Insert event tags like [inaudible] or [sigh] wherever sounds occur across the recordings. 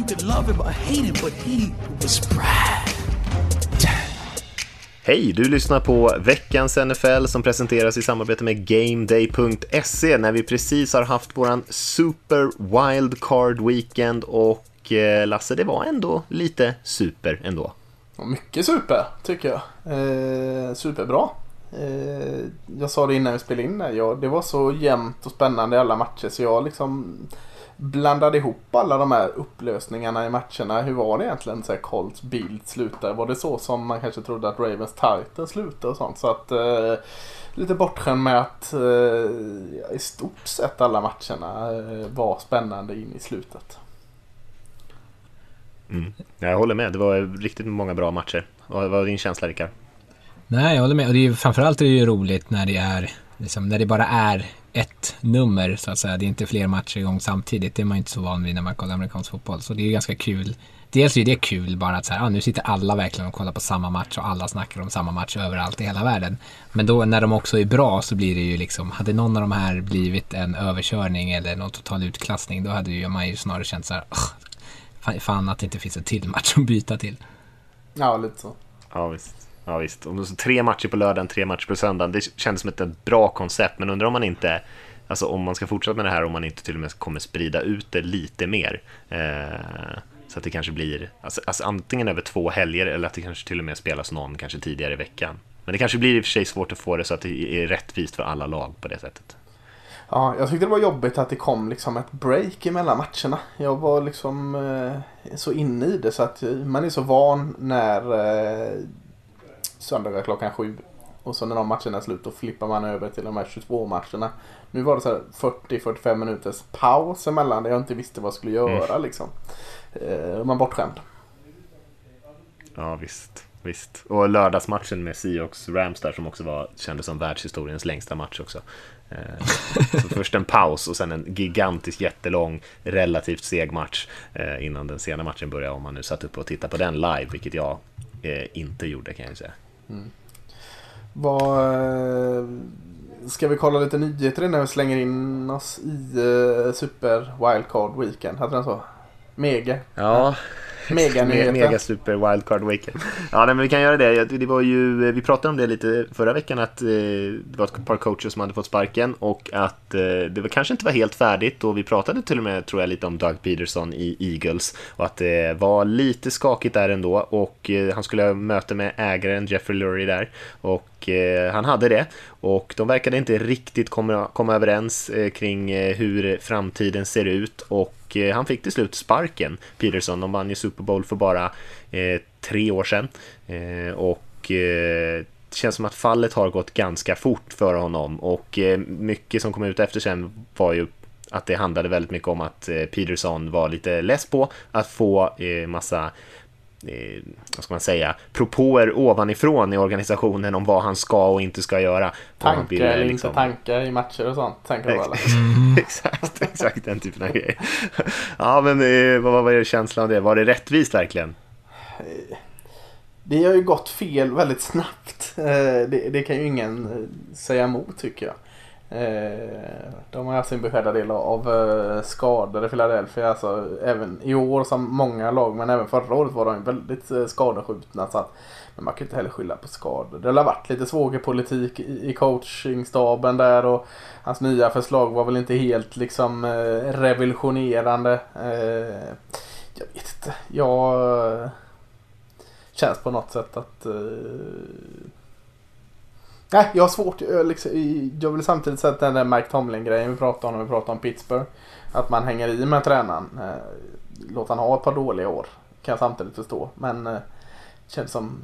You could love him or hate him, but he was Brad. Hej, du lyssnar på veckans NFL som presenteras i samarbete med GameDay.se när vi precis har haft våran Super Wildcard Weekend och eh, Lasse, det var ändå lite super ändå. Mycket super, tycker jag. Eh, superbra. Eh, jag sa det innan vi spelade in ja, det var så jämnt och spännande i alla matcher så jag liksom blandade ihop alla de här upplösningarna i matcherna. Hur var det egentligen så här Colts Bild slutade? Var det så som man kanske trodde att Ravens Titans slutade och sånt? Så att eh, lite bortskämd med att eh, i stort sett alla matcherna eh, var spännande in i slutet. Mm. Jag håller med, det var riktigt många bra matcher. Vad var din känsla Rickard? Nej, jag håller med. Och det är framförallt är det ju roligt när det är liksom, när det bara är ett nummer så att säga. Det är inte fler matcher igång samtidigt. Det är man inte så van vid när man kollar amerikansk fotboll. Så det är ju ganska kul. Dels är det kul bara att så här, ah, nu sitter alla verkligen och kollar på samma match och alla snackar om samma match överallt i hela världen. Men då när de också är bra så blir det ju liksom, hade någon av de här blivit en överkörning eller någon total utklassning då hade ju man ju snarare känt så här, fan att det inte finns en till match att byta till. Ja, lite så. Ja, visst. Ja, visst. Och tre matcher på lördagen, tre matcher på söndagen. Det kändes som ett bra koncept, men undrar om man inte, alltså om man ska fortsätta med det här, om man inte till och med kommer sprida ut det lite mer. Eh, så att det kanske blir, alltså, alltså, antingen över två helger eller att det kanske till och med spelas någon kanske tidigare i veckan. Men det kanske blir i och för sig svårt att få det så att det är rättvist för alla lag på det sättet. Ja, jag tyckte det var jobbigt att det kom liksom ett break emellan matcherna. Jag var liksom eh, så inne i det så att man är så van när eh, söndagar klockan sju. Och så när de matcherna är slut då flippar man över till de här 22 matcherna. Nu var det så 40-45 minuters paus emellan där jag inte visste vad jag skulle göra mm. liksom. Eh, man bortskämd. Ja visst, visst. Och lördagsmatchen med Seahawks Rams där som också var, kändes som världshistoriens längsta match också. Eh, så först en paus och sen en gigantisk jättelång relativt seg match eh, innan den sena matchen började om man nu satt upp och tittade på den live, vilket jag eh, inte gjorde kan jag säga. Mm. Vad, eh, ska vi kolla lite nyheter innan vi slänger in oss i eh, Super Wildcard Weekend? Hade den så? Mega? Ja, [laughs] Mega, mega super wildcard weekend. Ja, nej, men vi kan göra det. Det var ju, vi pratade om det lite förra veckan att eh, det var ett par coacher som hade fått sparken och att eh, det var, kanske inte var helt färdigt och vi pratade till och med tror jag lite om Doug Peterson i Eagles och att det var lite skakigt där ändå och eh, han skulle ha möte med ägaren Jeffrey Lurie där och eh, han hade det och de verkade inte riktigt komma, komma överens eh, kring eh, hur framtiden ser ut och och eh, han fick till slut sparken, Peterson. De vann ju Super Bowl för bara eh, tre år sedan. Eh, och eh, det känns som att fallet har gått ganska fort för honom och eh, mycket som kom ut efter sen var ju att det handlade väldigt mycket om att eh, Peterson var lite less på att få eh, massa vad ska man säga, propåer ovanifrån i organisationen om vad han ska och inte ska göra. Tankar eller liksom... inte tankar i matcher och sånt, tänker du [laughs] exakt, exakt den typen av grejer. ja, men eh, vad var känslan av det? Var det rättvist verkligen? Det har ju gått fel väldigt snabbt. Eh, det, det kan ju ingen eh, säga emot tycker jag. Eh, de har alltså haft sin beskärda del av eh, skador i Philadelphia. Alltså, även i år som många lag, men även förra året var de väldigt eh, skadeskjutna. Så att, men man kan inte heller skylla på skador. Det har varit lite svågerpolitik i coachingstaben där och hans nya förslag var väl inte helt liksom revolutionerande. Jag vet inte. Jag känns på något sätt att Nej, jag har svårt. Jag, liksom, jag vill samtidigt säga att den där Mike Tomlin-grejen vi pratade om när vi pratade om Pittsburgh. Att man hänger i med tränaren. Eh, Låt han ha ett par dåliga år. Kan jag samtidigt förstå. Men det känns som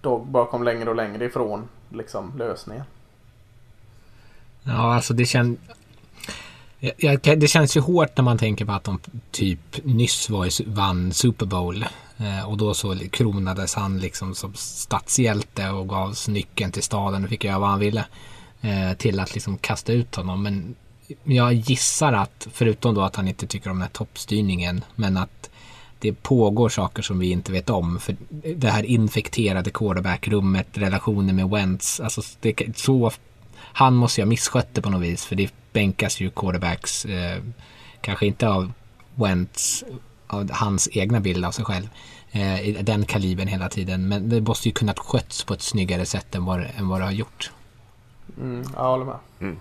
Dog bara kom längre och längre ifrån liksom, lösningen. Ja, alltså det känns... Det känns ju hårt när man tänker på att de typ nyss var, vann Super Bowl. Eh, och då så kronades han liksom som stadshjälte och gavs nyckeln till staden och fick göra vad han ville. Eh, till att liksom kasta ut honom. Men jag gissar att, förutom då att han inte tycker om den här toppstyrningen, men att det pågår saker som vi inte vet om. För det här infekterade quarterback-rummet, relationen med Wentz, alltså det, så han måste ju ha misskött det på något vis för det bänkas ju quarterbacks, eh, kanske inte av Wentz, av hans egna bild av sig själv, eh, den kalibern hela tiden. Men det måste ju kunnat skötts på ett snyggare sätt än vad, än vad det har gjort. Mm, jag håller med. Mm.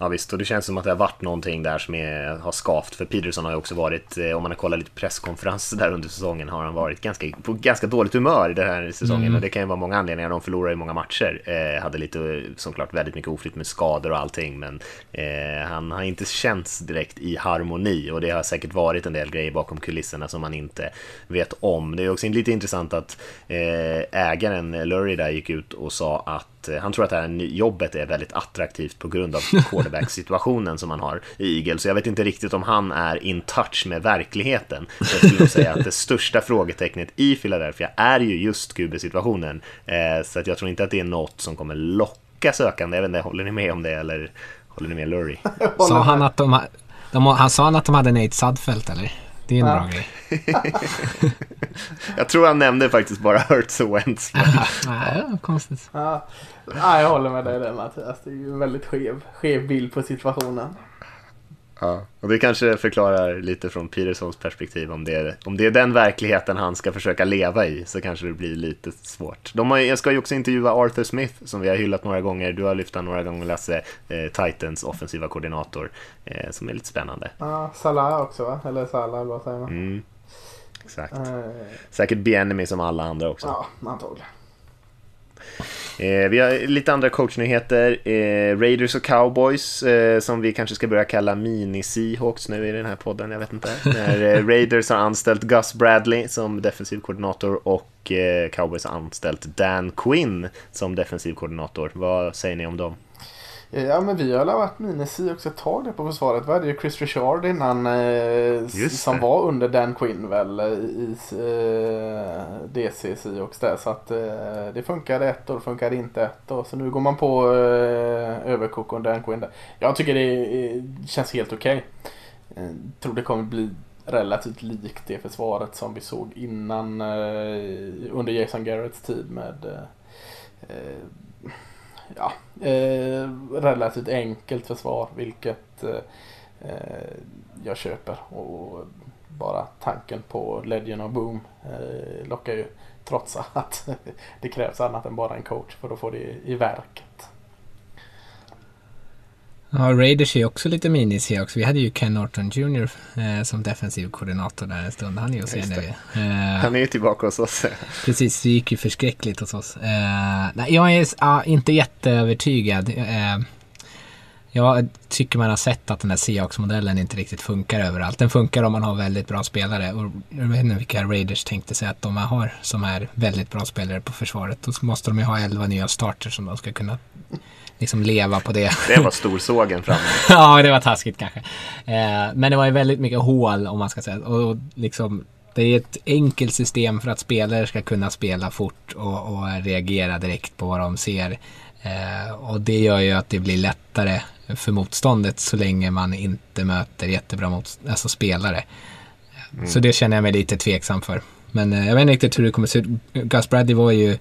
Ja visst, och det känns som att det har varit någonting där som är, har skavt. För Peterson har ju också varit, eh, om man har kollat lite presskonferenser där under säsongen, har han varit ganska, på ganska dåligt humör i den här säsongen. Mm. Och det kan ju vara många anledningar. De förlorar ju många matcher. Eh, hade lite, såklart, väldigt mycket oflytt med skador och allting. Men eh, han har inte känts direkt i harmoni. Och det har säkert varit en del grejer bakom kulisserna som man inte vet om. Det är också lite intressant att eh, ägaren Lurie där gick ut och sa att Eh, han tror att det här jobbet är väldigt attraktivt på grund av [laughs] quarterback-situationen som han har i Eagles. Så jag vet inte riktigt om han är in touch med verkligheten. Jag skulle säga att det största frågetecknet i Philadelphia är ju just QB-situationen. Eh, så att jag tror inte att det är något som kommer locka sökande. Jag vet inte, håller ni med om det eller håller ni med Lurie? [laughs] Sa han att de, de, han sa han att de hade Nate Sudfelt eller? Det är en ja. bra [laughs] grej. jag tror han nämnde faktiskt bara Hurts och Wentz. [laughs] ja, konstigt. Ja. ja, jag håller med dig där Mattias. Det är ju en väldigt skev, skev bild på situationen. Ja, och det kanske förklarar lite från Petersons perspektiv om det, är, om det är den verkligheten han ska försöka leva i så kanske det blir lite svårt. De har, jag ska ju också intervjua Arthur Smith som vi har hyllat några gånger. Du har lyft honom några gånger Lasse, eh, Titans offensiva koordinator eh, som är lite spännande. Ja, Salah också va? Eller Salah, vad säger man? Mm, exakt. Eh. Säkert Bienemy som alla andra också. Ja, antagligen. Eh, vi har lite andra coachnyheter. Eh, Raiders och Cowboys eh, som vi kanske ska börja kalla mini-Seahawks nu i den här podden, jag vet inte. När eh, Raiders har anställt Gus Bradley som defensiv koordinator och eh, Cowboys har anställt Dan Quinn som defensiv koordinator. Vad säger ni om dem? Ja men vi har varit minus också ett tag där på försvaret. Vi hade ju Chris Richard innan eh, som var under Dan Quinn väl i eh, DC Seahawks där. Så att eh, det funkade ett år, funkade inte ett år. Så nu går man på eh, överkok och Dan Quinn där. Jag tycker det känns helt okej. Okay. Eh, tror det kommer bli relativt likt det försvaret som vi såg innan eh, under Jason Garretts tid med eh, eh ja, eh, relativt enkelt försvar vilket eh, jag köper. Och bara tanken på Legend of Boom eh, lockar ju trots att [laughs] det krävs annat än bara en coach för att få det i verket. Ja, Raiders är också lite minis här också. Vi hade ju Ken Norton Jr eh, som defensiv koordinator där en stund. Han är ju hos er nu. Eh, Han är ju tillbaka hos oss. [laughs] precis, det gick ju förskräckligt hos oss. Eh, nej, jag är ah, inte jätteövertygad. Eh, jag tycker man har sett att den här Seahawks-modellen inte riktigt funkar överallt. Den funkar om man har väldigt bra spelare. Och jag vet inte vilka Raiders tänkte sig att de har som är väldigt bra spelare på försvaret. Då måste de ju ha elva nya starters som de ska kunna liksom leva på det. Det var storsågen framme. [laughs] ja, det var taskigt kanske. Eh, men det var ju väldigt mycket hål om man ska säga. Och liksom, det är ett enkelt system för att spelare ska kunna spela fort och, och reagera direkt på vad de ser. Eh, och det gör ju att det blir lättare för motståndet så länge man inte möter jättebra mot, alltså spelare. Mm. Så det känner jag mig lite tveksam för. Men eh, jag vet inte riktigt hur det kommer se ut. Gus Bradley var ju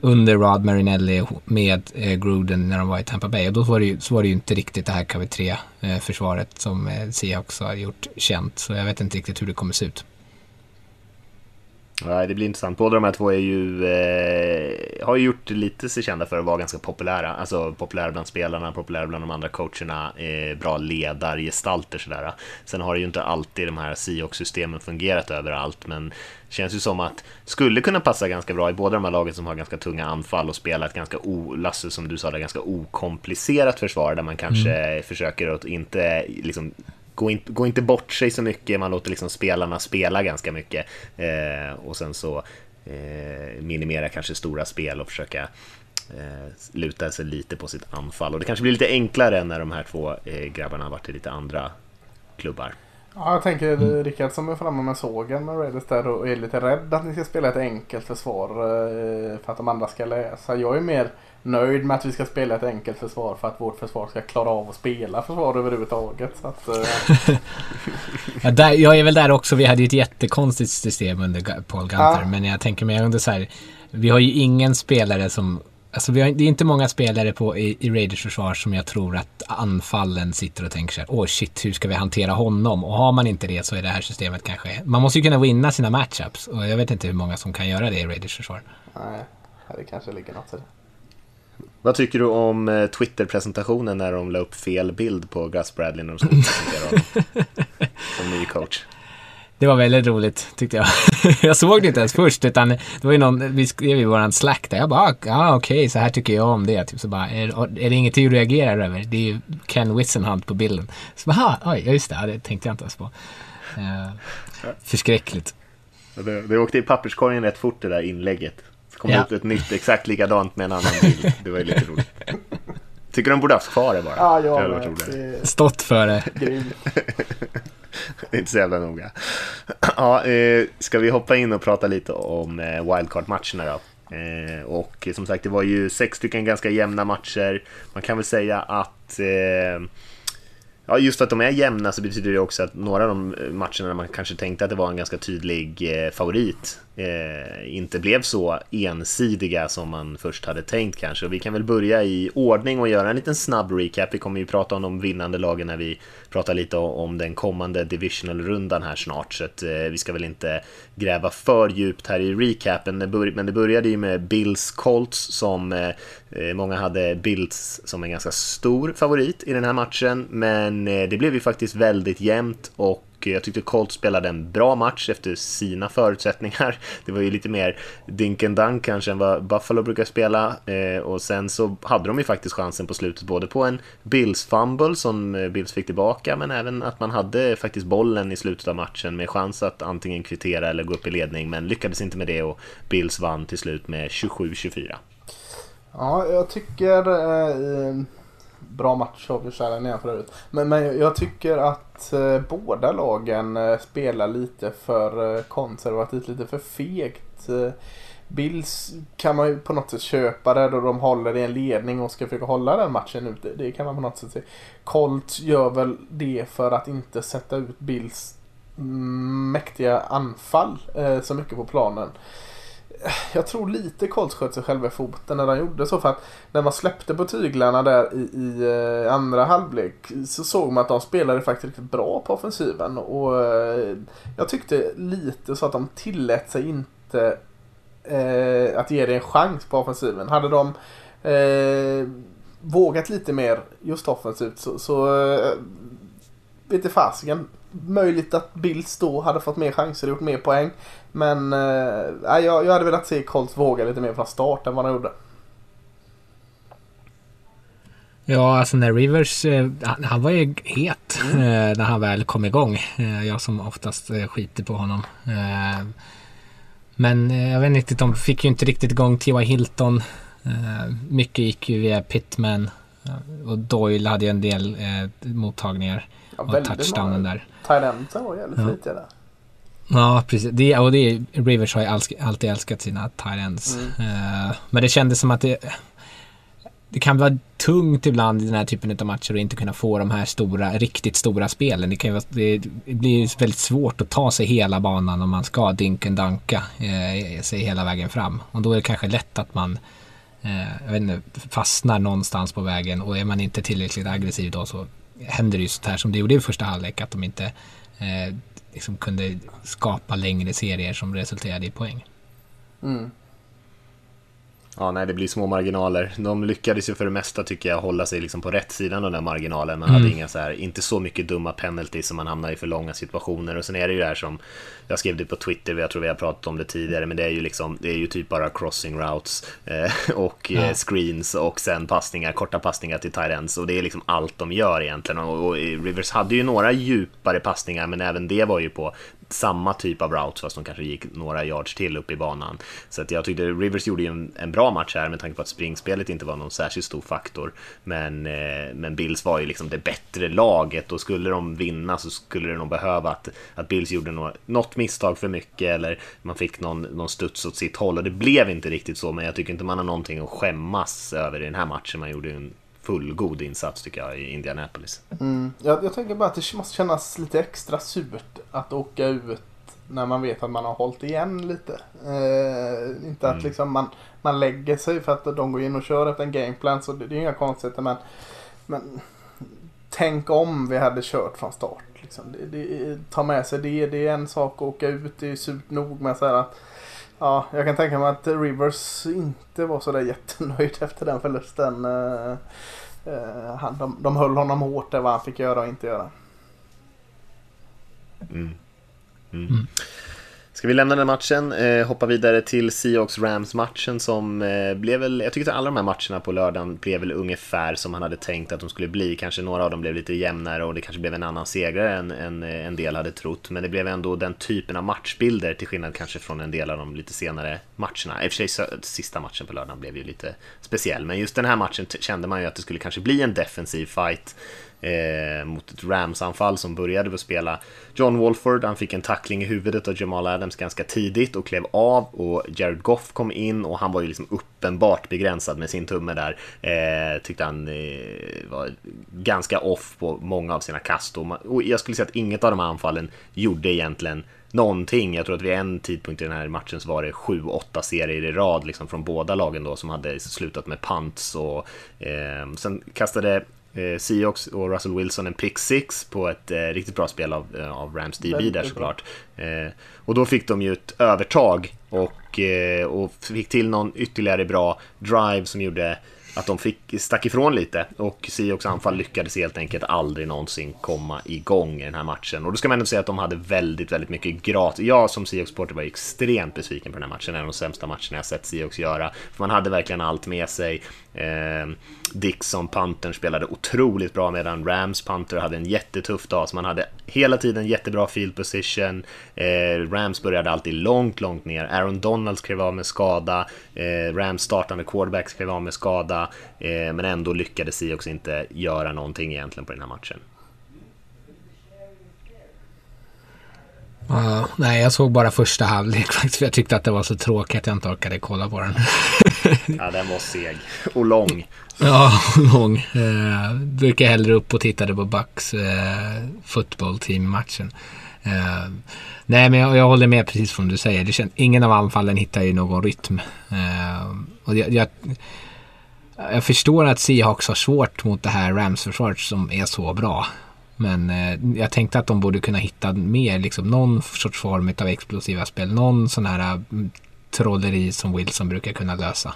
under Rod Marinelli med eh, Gruden när de var i Tampa Bay. Och då var det ju, så var det ju inte riktigt det här KV3-försvaret eh, som eh, Seahawks har gjort känt. Så jag vet inte riktigt hur det kommer se ut. Nej, det blir intressant. Båda de här två är ju, eh, har ju gjort lite sig kända för att vara ganska populära. Alltså populära bland spelarna, populära bland de andra coacherna, eh, bra ledargestalter sådär. Sen har det ju inte alltid de här Seahawks-systemen fungerat överallt, men känns ju som att skulle kunna passa ganska bra i båda de här lagen som har ganska tunga anfall och spela ett ganska, o, Lasse som du sa, det ganska okomplicerat försvar där man kanske mm. försöker att inte liksom gå, in, gå inte bort sig så mycket, man låter liksom spelarna spela ganska mycket eh, och sen så eh, minimera kanske stora spel och försöka eh, luta sig lite på sitt anfall. Och det kanske blir lite enklare när de här två eh, grabbarna har varit i lite andra klubbar. Ja, jag tänker mm. Rickard som är framme med sågen med Raiders där och är lite rädd att ni ska spela ett enkelt försvar eh, för att de andra ska läsa. Jag är mer nöjd med att vi ska spela ett enkelt försvar för att vårt försvar ska klara av att spela försvar överhuvudtaget. Så att, eh. [laughs] ja, där, jag är väl där också. Vi hade ju ett jättekonstigt system under Paul Gunther. Ja. Men jag tänker mig under så här. Vi har ju ingen spelare som Alltså har, det är inte många spelare på, i, i Raiders försvar som jag tror att anfallen sitter och tänker så här, åh oh shit, hur ska vi hantera honom? Och har man inte det så är det här systemet kanske, man måste ju kunna vinna sina matchups och jag vet inte hur många som kan göra det i Raiders försvar. Nej, det kanske ligger något i det. Vad tycker du om eh, Twitter-presentationen när de la upp fel bild på Gus Bradley när de skulle presentera honom [laughs] som ny coach? Det var väldigt roligt tyckte jag. [laughs] jag såg det inte ens först utan det var ju någon, vi skrev i våran slack där. Jag bara, ja ah, okej, okay, så här tycker jag om det. Typ, så bara, är, är det ingenting du reagerar över? Det är ju Ken Whisenhunt på bilden. Så bara, oj, just det, det tänkte jag inte ens på. Uh, förskräckligt. Det, det åkte i papperskorgen rätt fort det där inlägget. Så kom ja. ut ett nytt exakt likadant med en annan bild. Det var ju lite roligt. Tycker de borde haft kvar det bara. Ja, jag det Stått för det det [laughs] är inte så jävla noga. [clears throat] Ja, eh, ska vi hoppa in och prata lite om eh, wildcard-matcherna då? Eh, och som sagt, det var ju sex stycken ganska jämna matcher. Man kan väl säga att eh, Ja, just att de är jämna så betyder det också att några av de eh, matcherna där man kanske tänkte att det var en ganska tydlig eh, favorit eh, inte blev så ensidiga som man först hade tänkt kanske. Och vi kan väl börja i ordning och göra en liten snabb recap. Vi kommer ju prata om de vinnande lagen när vi pratar lite om den kommande divisional-rundan här snart. Så att, eh, vi ska väl inte gräva för djupt här i recapen. Men det började ju med Bills Colts som eh, eh, många hade Bills som en ganska stor favorit i den här matchen. Men eh, det blev ju faktiskt väldigt jämnt och Eh, jag tyckte Colts spelade en bra match efter sina förutsättningar. [laughs] Det var ju lite mer dink and dunk kanske än vad Buffalo brukar spela. Eh, och sen så hade de ju faktiskt chansen på slutet både på en Bills-fumble som eh, Bills fick tillbaka men även att man hade faktiskt bollen i slutet av matchen med chans att antingen kvittera eller gå upp i ledning men lyckades inte med det och Bills vann till slut med 27-24. Ja, jag tycker eh, bra match av vi igen förut. Men, men jag tycker att eh, båda lagen eh, spelar lite för eh, konservativt, lite för fegt. Eh, Bills kan man ju på något sätt köpa det då de håller i en ledning och ska försöka hålla den matchen ute. Det kan man på något sätt se. Colt gör väl det för att inte sätta ut Bills mm, mäktiga anfall eh, så mycket på planen jag tror lite Colts sköt sig själva i foten när de gjorde så. För att när man släppte på tyglarna där i, i eh, andra halvlek så såg man att de spelade faktiskt riktigt bra på offensiven. Och eh, jag tyckte lite så att de tillät sig inte eh, att ge det en chans på offensiven. Hade de eh, vågat lite mer just offensivt så, så eh, vete fasiken. Möjligt att Bills då hade fått mer chanser och gjort mer poäng. Men eh, jag, jag hade velat se Colts våga lite mer från start än vad de gjorde. Ja, alltså när Rivers, eh, han, han var ju het mm. eh, när han väl kom igång. Eh, jag som oftast skiter på honom. Men jag vet inte, de fick ju inte riktigt igång T.Y. Hilton. mycket gick ju via Pittman. och Doyle hade ju en del mottagningar. Ja, och touchdownen där. Thailandsen var jävligt ja. flitiga där. Ja, precis. Det, och det, Rivers har ju alltid älskat sina tight mm. uh, men det kändes som att det, det kan vara tungt ibland i den här typen av matcher att inte kunna få de här stora, riktigt stora spelen. Det, kan vara, det blir väldigt svårt att ta sig hela banan om man ska dinken danka eh, sig hela vägen fram. Och då är det kanske lätt att man eh, jag vet inte, fastnar någonstans på vägen och är man inte tillräckligt aggressiv då så händer det ju sånt här som det gjorde i första halvlek att de inte eh, liksom kunde skapa längre serier som resulterade i poäng. Mm. Ja, nej, det blir små marginaler. De lyckades ju för det mesta tycker jag hålla sig liksom på rätt sidan av den där marginalen. Man mm. hade inga så här, inte så mycket dumma penalties som man hamnar i för långa situationer. Och sen är det ju det här som, jag skrev det på Twitter, jag tror vi har pratat om det tidigare, men det är ju liksom, det är ju typ bara crossing routes eh, och eh, ja. screens och sen passningar, korta passningar till tight ends. Och det är liksom allt de gör egentligen. Och, och Rivers hade ju några djupare passningar, men även det var ju på samma typ av routes fast de kanske gick några yards till upp i banan. Så att jag tyckte Rivers gjorde ju en, en bra match här med tanke på att springspelet inte var någon särskilt stor faktor. Men, eh, men Bills var ju liksom det bättre laget och skulle de vinna så skulle det nog behöva att, att Bills gjorde något, något misstag för mycket eller man fick någon, någon studs åt sitt håll och det blev inte riktigt så men jag tycker inte man har någonting att skämmas över i den här matchen. Man gjorde en fullgod insats tycker jag i Indianapolis. Mm. Jag, jag tänker bara att det måste kännas lite extra surt att åka ut när man vet att man har hållit igen lite. Eh, inte att Mm. liksom man, man lägger sig för att de går in och kör efter en gameplan så det, det är inga konstigheter men, men tänk om vi hade kört från start. Liksom. Det, det, ta med sig det, det är en sak att åka ut, det är surt nog med så här att Ja, jag kan tänka mig att Rivers inte var så där jättenöjd [laughs] efter den förlusten. Eh, eh, han, de, de höll honom hårt där vad han fick göra och inte göra. Mm. Mm. Ska vi lämna den matchen, eh, hoppa vidare till Seahawks-Rams-matchen som eh, blev väl, jag tyckte att alla de här matcherna på lördagen blev väl ungefär som man hade tänkt att de skulle bli. Kanske några av dem blev lite jämnare och det kanske blev en annan segrare än, än eh, en del hade trott. Men det blev ändå den typen av matchbilder till skillnad kanske från en del av de lite senare matcherna. I och för sig så, sista matchen på lördagen blev ju lite speciell, men just den här matchen kände man ju att det skulle kanske bli en defensiv fight eh, mot ett Rams-anfall som började med att spela John Wolford. Han fick en tackling i huvudet av Jamal Adams ganska tidigt och klev av och Jared Goff kom in och han var ju liksom uppenbart begränsad med sin tumme där. Eh, tyckte han eh, var ganska off på många av sina kast och, och jag skulle säga att inget av de här anfallen gjorde egentligen någonting. Jag tror att vid en tidpunkt i den här matchen så var det sju, åtta serier i rad liksom från båda lagen då som hade slutat med punts och eh, sen kastade eh, Seahawks och Russell Wilson en pick six på ett eh, riktigt bra spel av, eh, av Rams DB där såklart. Eh, och då fick de ju ett övertag och, eh, och fick till någon ytterligare bra drive som gjorde att de fick, stack ifrån lite och Seahawks anfall lyckades helt enkelt aldrig någonsin komma igång i den här matchen. Och då ska man ändå säga att de hade väldigt, väldigt mycket gratis. Jag som Seahawks-supporter var extremt besviken på den här matchen. En av de sämsta matcherna jag sett Seahawks göra. För man hade verkligen allt med sig. Eh, Dixon, Pantern, spelade otroligt bra medan Rams Panther hade en jättetuff dag. Så man hade hela tiden jättebra field position. Eh, Rams började alltid långt, långt ner. Aaron Donalds klev av med skada. Eh, Rams startande quarterback skrev av med skada. Eh, men ändå lyckades Seahawks inte göra någonting egentligen på den här matchen. Uh, nej, jag såg bara första halvlek [laughs] faktiskt. För jag tyckte att det var så tråkigt att jag inte orkade kolla på den. Ja, den var seg och lång. ja, lång. Eh, brukar hellre upp och tittade på Bucks eh, football team-matchen. Eh, nej, men jag, jag håller med precis som du säger. Det känns, ingen av anfallen hittar ju någon rytm. Eh, och jag, jag, jag förstår att Seahawks har svårt mot det här Rams-försvaret som är så bra. Men eh, jag tänkte att de borde kunna hitta mer, liksom någon sorts form av explosiva spel. Någon sån här mm, trolleri som Wilson brukar kunna lösa.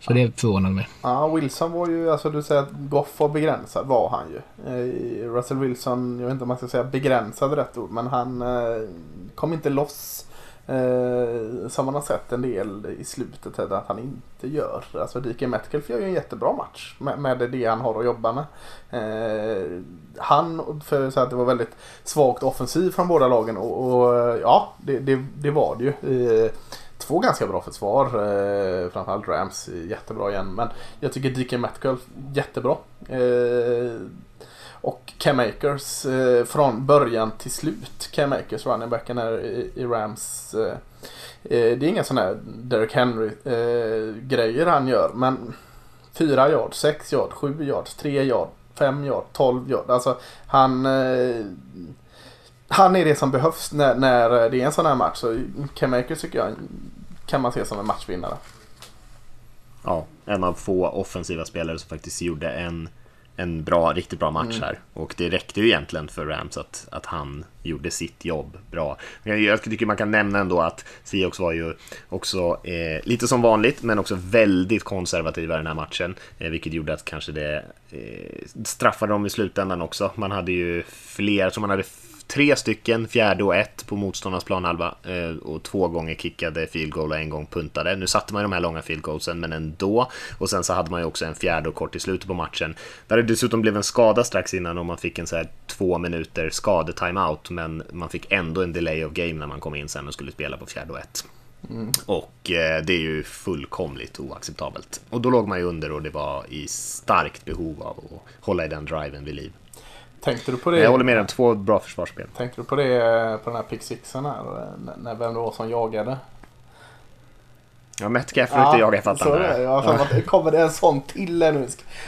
Så det förvånade mig. Ja, Wilson var ju, alltså du säger att Goff var begränsad, var han ju. Eh, Russell Wilson, jag vet inte om man ska säga begränsad rätt ord, men han eh, kom inte loss. Eh, som man har sett en del i slutet att han inte gör. Alltså DK Metcalf gör ju en jättebra match med, med det han har att jobba med. Eh, han, för så att det var väldigt svagt offensiv från båda lagen och, och ja, det, det, det var det ju. Eh, två ganska bra försvar. Eh, framförallt Rams är jättebra igen. Men jag tycker DK Metcalf jättebra. Eh, och Cam Akers eh, från början till slut. Cam Akers, running backen här i, i Rams. Eh, eh, det är inga sådana här Derek Henry eh, grejer han gör. Men 4 yard, 6 yard, 7 yard, 3 yard, 5 yard, 12 yard. Alltså han eh, han är det som behövs när, när det är en sån här match. Så Cam Akers tycker jag kan man se som en matchvinnare. Ja, en av få offensiva spelare som faktiskt gjorde en, en bra, riktigt bra match här. Och det räckte ju egentligen för Rams att, att han gjorde sitt jobb bra. Jag, jag tycker man kan nämna ändå att Seahawks var ju också eh, lite som vanligt, men också väldigt konservativa i den här matchen. Eh, vilket gjorde att kanske det eh, straffade dem i slutändan också. Man hade ju fler, som man hade tre stycken, fjärde och ett på motståndarnas planhalva eh, och två gånger kickade field goal och en gång puntade. Nu satte man ju de här långa field goalsen, men ändå. Och sen så hade man ju också en fjärde och kort i slutet på matchen. Där det dessutom blev en skada strax innan och man fick en så här två minuter skadetimeout, men man fick ändå en delay of game när man kom in sen och skulle spela på fjärde och ett. Mm. Och eh, det är ju fullkomligt oacceptabelt. Och då låg man ju under och det var i starkt behov av att hålla i den driven vid liv. Tänkte du på det? Jag håller med om två bra försvarsspel. Tänkte du på det eh, på den här pick sixen här? När vem det var som jagade? Ja, Metcalf får ja, inte jaga fattar det. Ja, ja. Kommer det en sån till nu?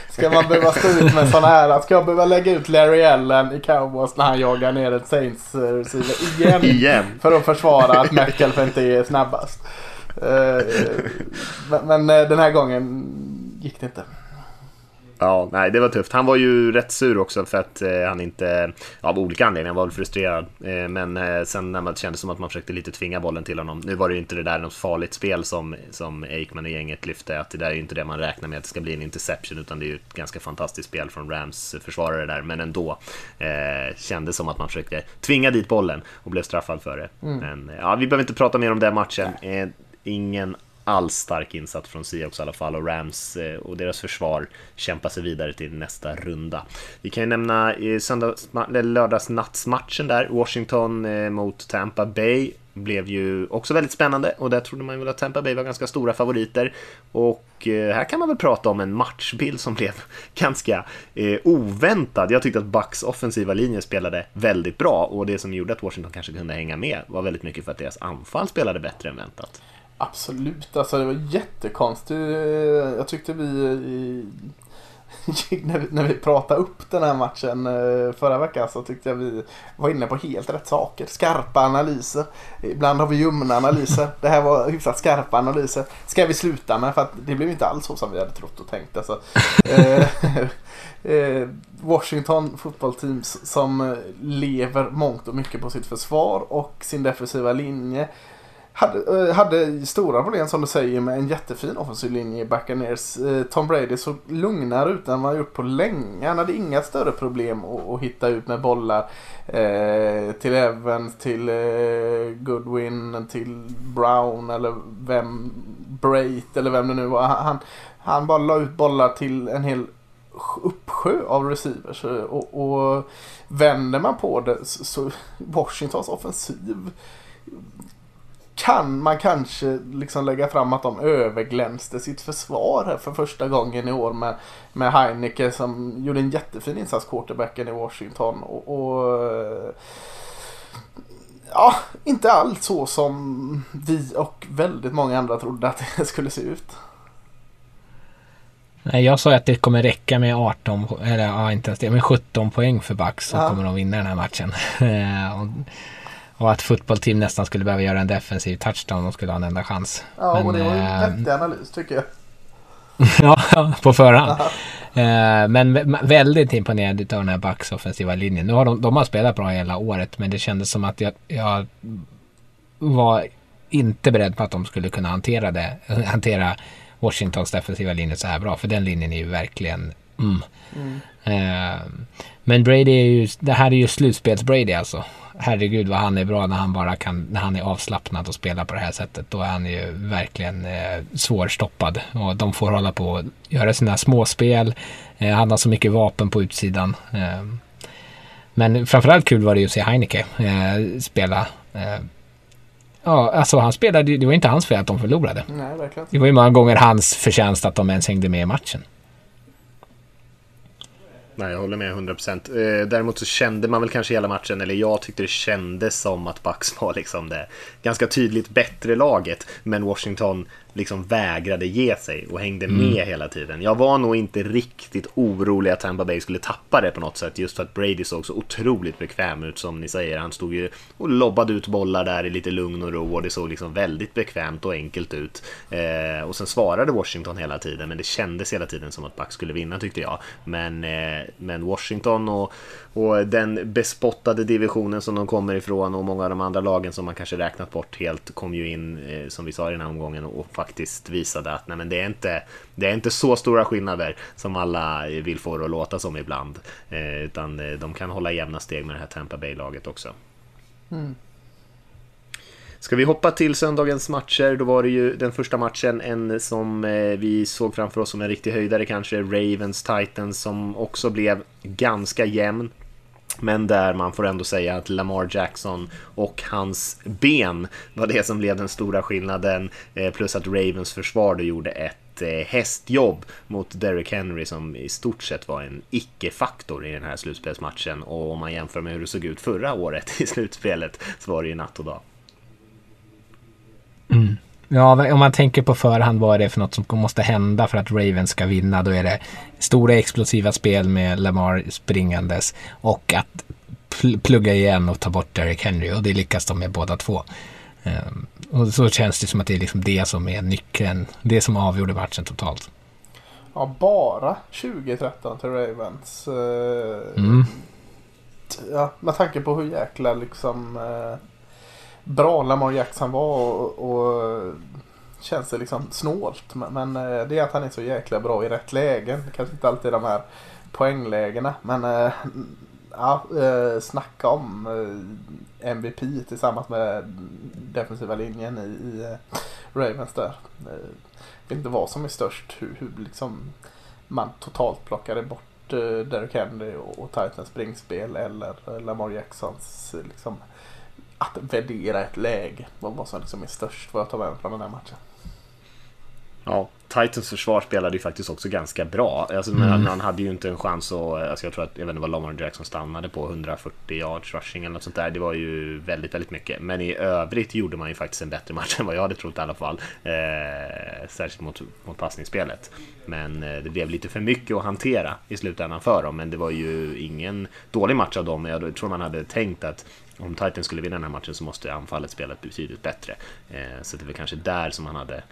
Ska man behöva stå ut med sån här? Ska jag behöva lägga ut Larry Allen i Cowboys när han jagar ner ett Saints receiver igen? igen. För att försvara att Metcalf inte är snabbast. Eh, men den här gången gick det inte. Ja, nej, det var tufft. Han var ju rätt sur också för att eh, han inte, av olika anledningar, var väl frustrerad. Eh, men eh, sen när man kände som att man försökte lite tvinga bollen till honom. Nu var det ju inte det där något farligt spel som, som Aikman och gänget lyfte, att det där är ju inte det man räknar med att det ska bli en interception, utan det är ju ett ganska fantastiskt spel från Rams försvarare där. Men ändå eh, kändes som att man försökte tvinga dit bollen och blev straffad för det. Mm. Men ja, vi behöver inte prata mer om den matchen. Eh, ingen alls stark insats från Seahawks i alla fall och Rams eh, och deras försvar kämpar sig vidare till nästa runda. Vi kan ju nämna eh, lördagsnattsmatchen där, Washington eh, mot Tampa Bay blev ju också väldigt spännande och där trodde man väl att Tampa Bay var ganska stora favoriter. Och här kan man väl prata om en matchbild som blev [laughs] ganska eh, oväntad. Jag tyckte att Bucks offensiva linje spelade väldigt bra och det som gjorde att Washington kanske kunde hänga med var väldigt mycket för att deras anfall spelade bättre än väntat. Absolut, alltså det var jättekonstigt. Jag tyckte vi [laughs] när, vi när vi pratade upp den här matchen eh, förra veckan så tyckte jag vi var inne på helt rätt saker. Skarpa analyser. Ibland har vi ljumna analyser. [laughs] Det här var hyfsat skarpa analyser. Ska vi sluta med för att det blev inte alls så som vi hade trott och tänkt. Alltså, [laughs] eh, eh, Washington fotbollteams som lever mångt och mycket på sitt försvar och sin defensiva linje hade, eh, hade stora problem som du säger med en jättefin offensiv linje i Buccaneers. Eh, Tom Brady såg lugnare ut än vad han gjort på länge. Han hade inga större problem att, att hitta ut med bollar eh, till Evans, till eh, Goodwin, till Brown eller vem, Brait eller vem det nu var. Han, han bara la ut bollar till en hel uppsjö av receivers. Eh, och, och vänder man på det så Washingtons offensiv kan man kanske liksom lägga fram att de överglänste sitt försvar här för första gången i år med, med Heineke som gjorde en jättefin insats, quarterbacken i Washington. Och, och ja, inte alls så som vi och väldigt många andra trodde att det [laughs] skulle se ut. Nej, jag sa att det kommer räcka med 18, eller ja, inte ens det, men 17 poäng för Bucks så ja. kommer de vinna den här matchen. [laughs] Och att fotbollsteam nästan skulle behöva göra en defensiv touchdown och skulle ha en enda chans. Ja, Men, och det var ju en äh, vettig analys tycker jag. [laughs] ja, på förhand. äh, men väldigt imponerad av den här Bucks offensiva linjen. Nu har de, de har spelat bra hela året, men det kändes som att jag, jag var inte beredd på att de skulle kunna hantera det, [laughs] hantera Washingtons defensiva linje så här bra. För den linjen är ju verkligen mm. Mm. Uh, men Brady är ju, det här är ju slutspels-Brady alltså herregud vad han är bra när han bara kan, när han är avslappnad och spelar på det här sättet. Då är han ju verkligen eh, svårstoppad. Och de får hålla på och göra sina småspel. Eh, han har så mycket vapen på utsidan. Eh, men framförallt kul var det ju att se Heineke eh, spela. Eh, ja, alltså han spelade det var inte hans fel att de förlorade. Nej. Det var ju många gånger hans förtjänst att de ens hängde med i matchen. Nej, jag håller med 100%. Eh, däremot så kände man väl kanske hela matchen, eller jag tyckte det kändes som att Bucks var liksom det ganska tydligt bättre laget. Men Washington liksom vägrade ge sig och hängde mm. med hela tiden. Jag var nog inte riktigt orolig att Tampa Bay skulle tappa det på något sätt just för att Brady såg så otroligt bekväm ut som ni säger. Han stod ju och lobbade ut bollar där i lite lugn och ro och det såg liksom väldigt bekvämt och enkelt ut. Eh, och sen svarade Washington hela tiden men det kändes hela tiden som att Bucks skulle vinna tyckte jag. Men, eh, men Washington och, och den bespottade divisionen som de kommer ifrån och många av de andra lagen som man kanske räknat bort helt kom ju in, eh, som vi sa i den här omgången, och faktiskt visade att nej, men det, är inte, det är inte så stora skillnader som alla vill få det att låta som ibland. Eh, utan eh, de kan hålla jämna steg med det här Tampa Bay-laget också. Mm. Ska vi hoppa till söndagens matcher? Då var det ju den första matchen, en som eh, vi såg framför oss som en riktig höjdare kanske, Ravens Titans, som också blev ganska jämn. Men där man får ändå säga att Lamar Jackson och hans ben var det som blev den stora skillnaden. Eh, plus att Ravens försvar då gjorde ett eh, hästjobb mot Derrick Henry som i stort sett var en icke-faktor i den här slutspelsmatchen. Och om man jämför med hur det såg ut förra året [laughs] i slutspelet så var det ju natt och dag. Mm. Ja, om man tänker på förhand vad är det för något som måste hända för att Ravens ska vinna. Då är det stora explosiva spel med Lamar springandes och att plugga igen och ta bort Derek Henry och det lyckas de med båda två. Um, och så känns det som att det är liksom det som är nyckeln, det som avgjorde matchen totalt. Ja, bara 2013 till Ravens. Uh, mm. Ja, med tanke på hur jäkla liksom uh, bra Lamar Jackson var och, och känns det liksom snålt. Men, men, eh, det är att han är så jäkla bra i rätt lägen. Kanske inte alltid de här poänglägena. Men eh, ja, eh, snacka om MVP tillsammans med defensiva linjen i, i Ravens där. Jag vet inte vad som är störst. Hur, hur liksom man totalt plockade bort Derrick Henry och, och Titans springspel eller Lamar Jacksons liksom att värdera ett läge. Vad som liksom är störst vad jag tar med mig från den här matchen. Ja, Titans försvar spelade ju faktiskt också ganska bra. Alltså, mm. Han hade ju inte en chans att, alltså jag tror att, jag vet inte vad Lamar Jackson stannade på, 140 yards rushing eller något sånt där. Det var ju väldigt, väldigt mycket. Men i övrigt gjorde man ju faktiskt en bättre [laughs] match än vad jag hade trott i alla fall. Eh, särskilt mot, mot passningsspelet. Men eh, det blev lite för mycket att hantera i slutändan för dem. Men det var ju ingen dålig match av dem. Jag tror man hade tänkt att om Titans skulle vinna den här matchen så måste anfallet spela betydligt bättre. Eh, så det var kanske där som han hade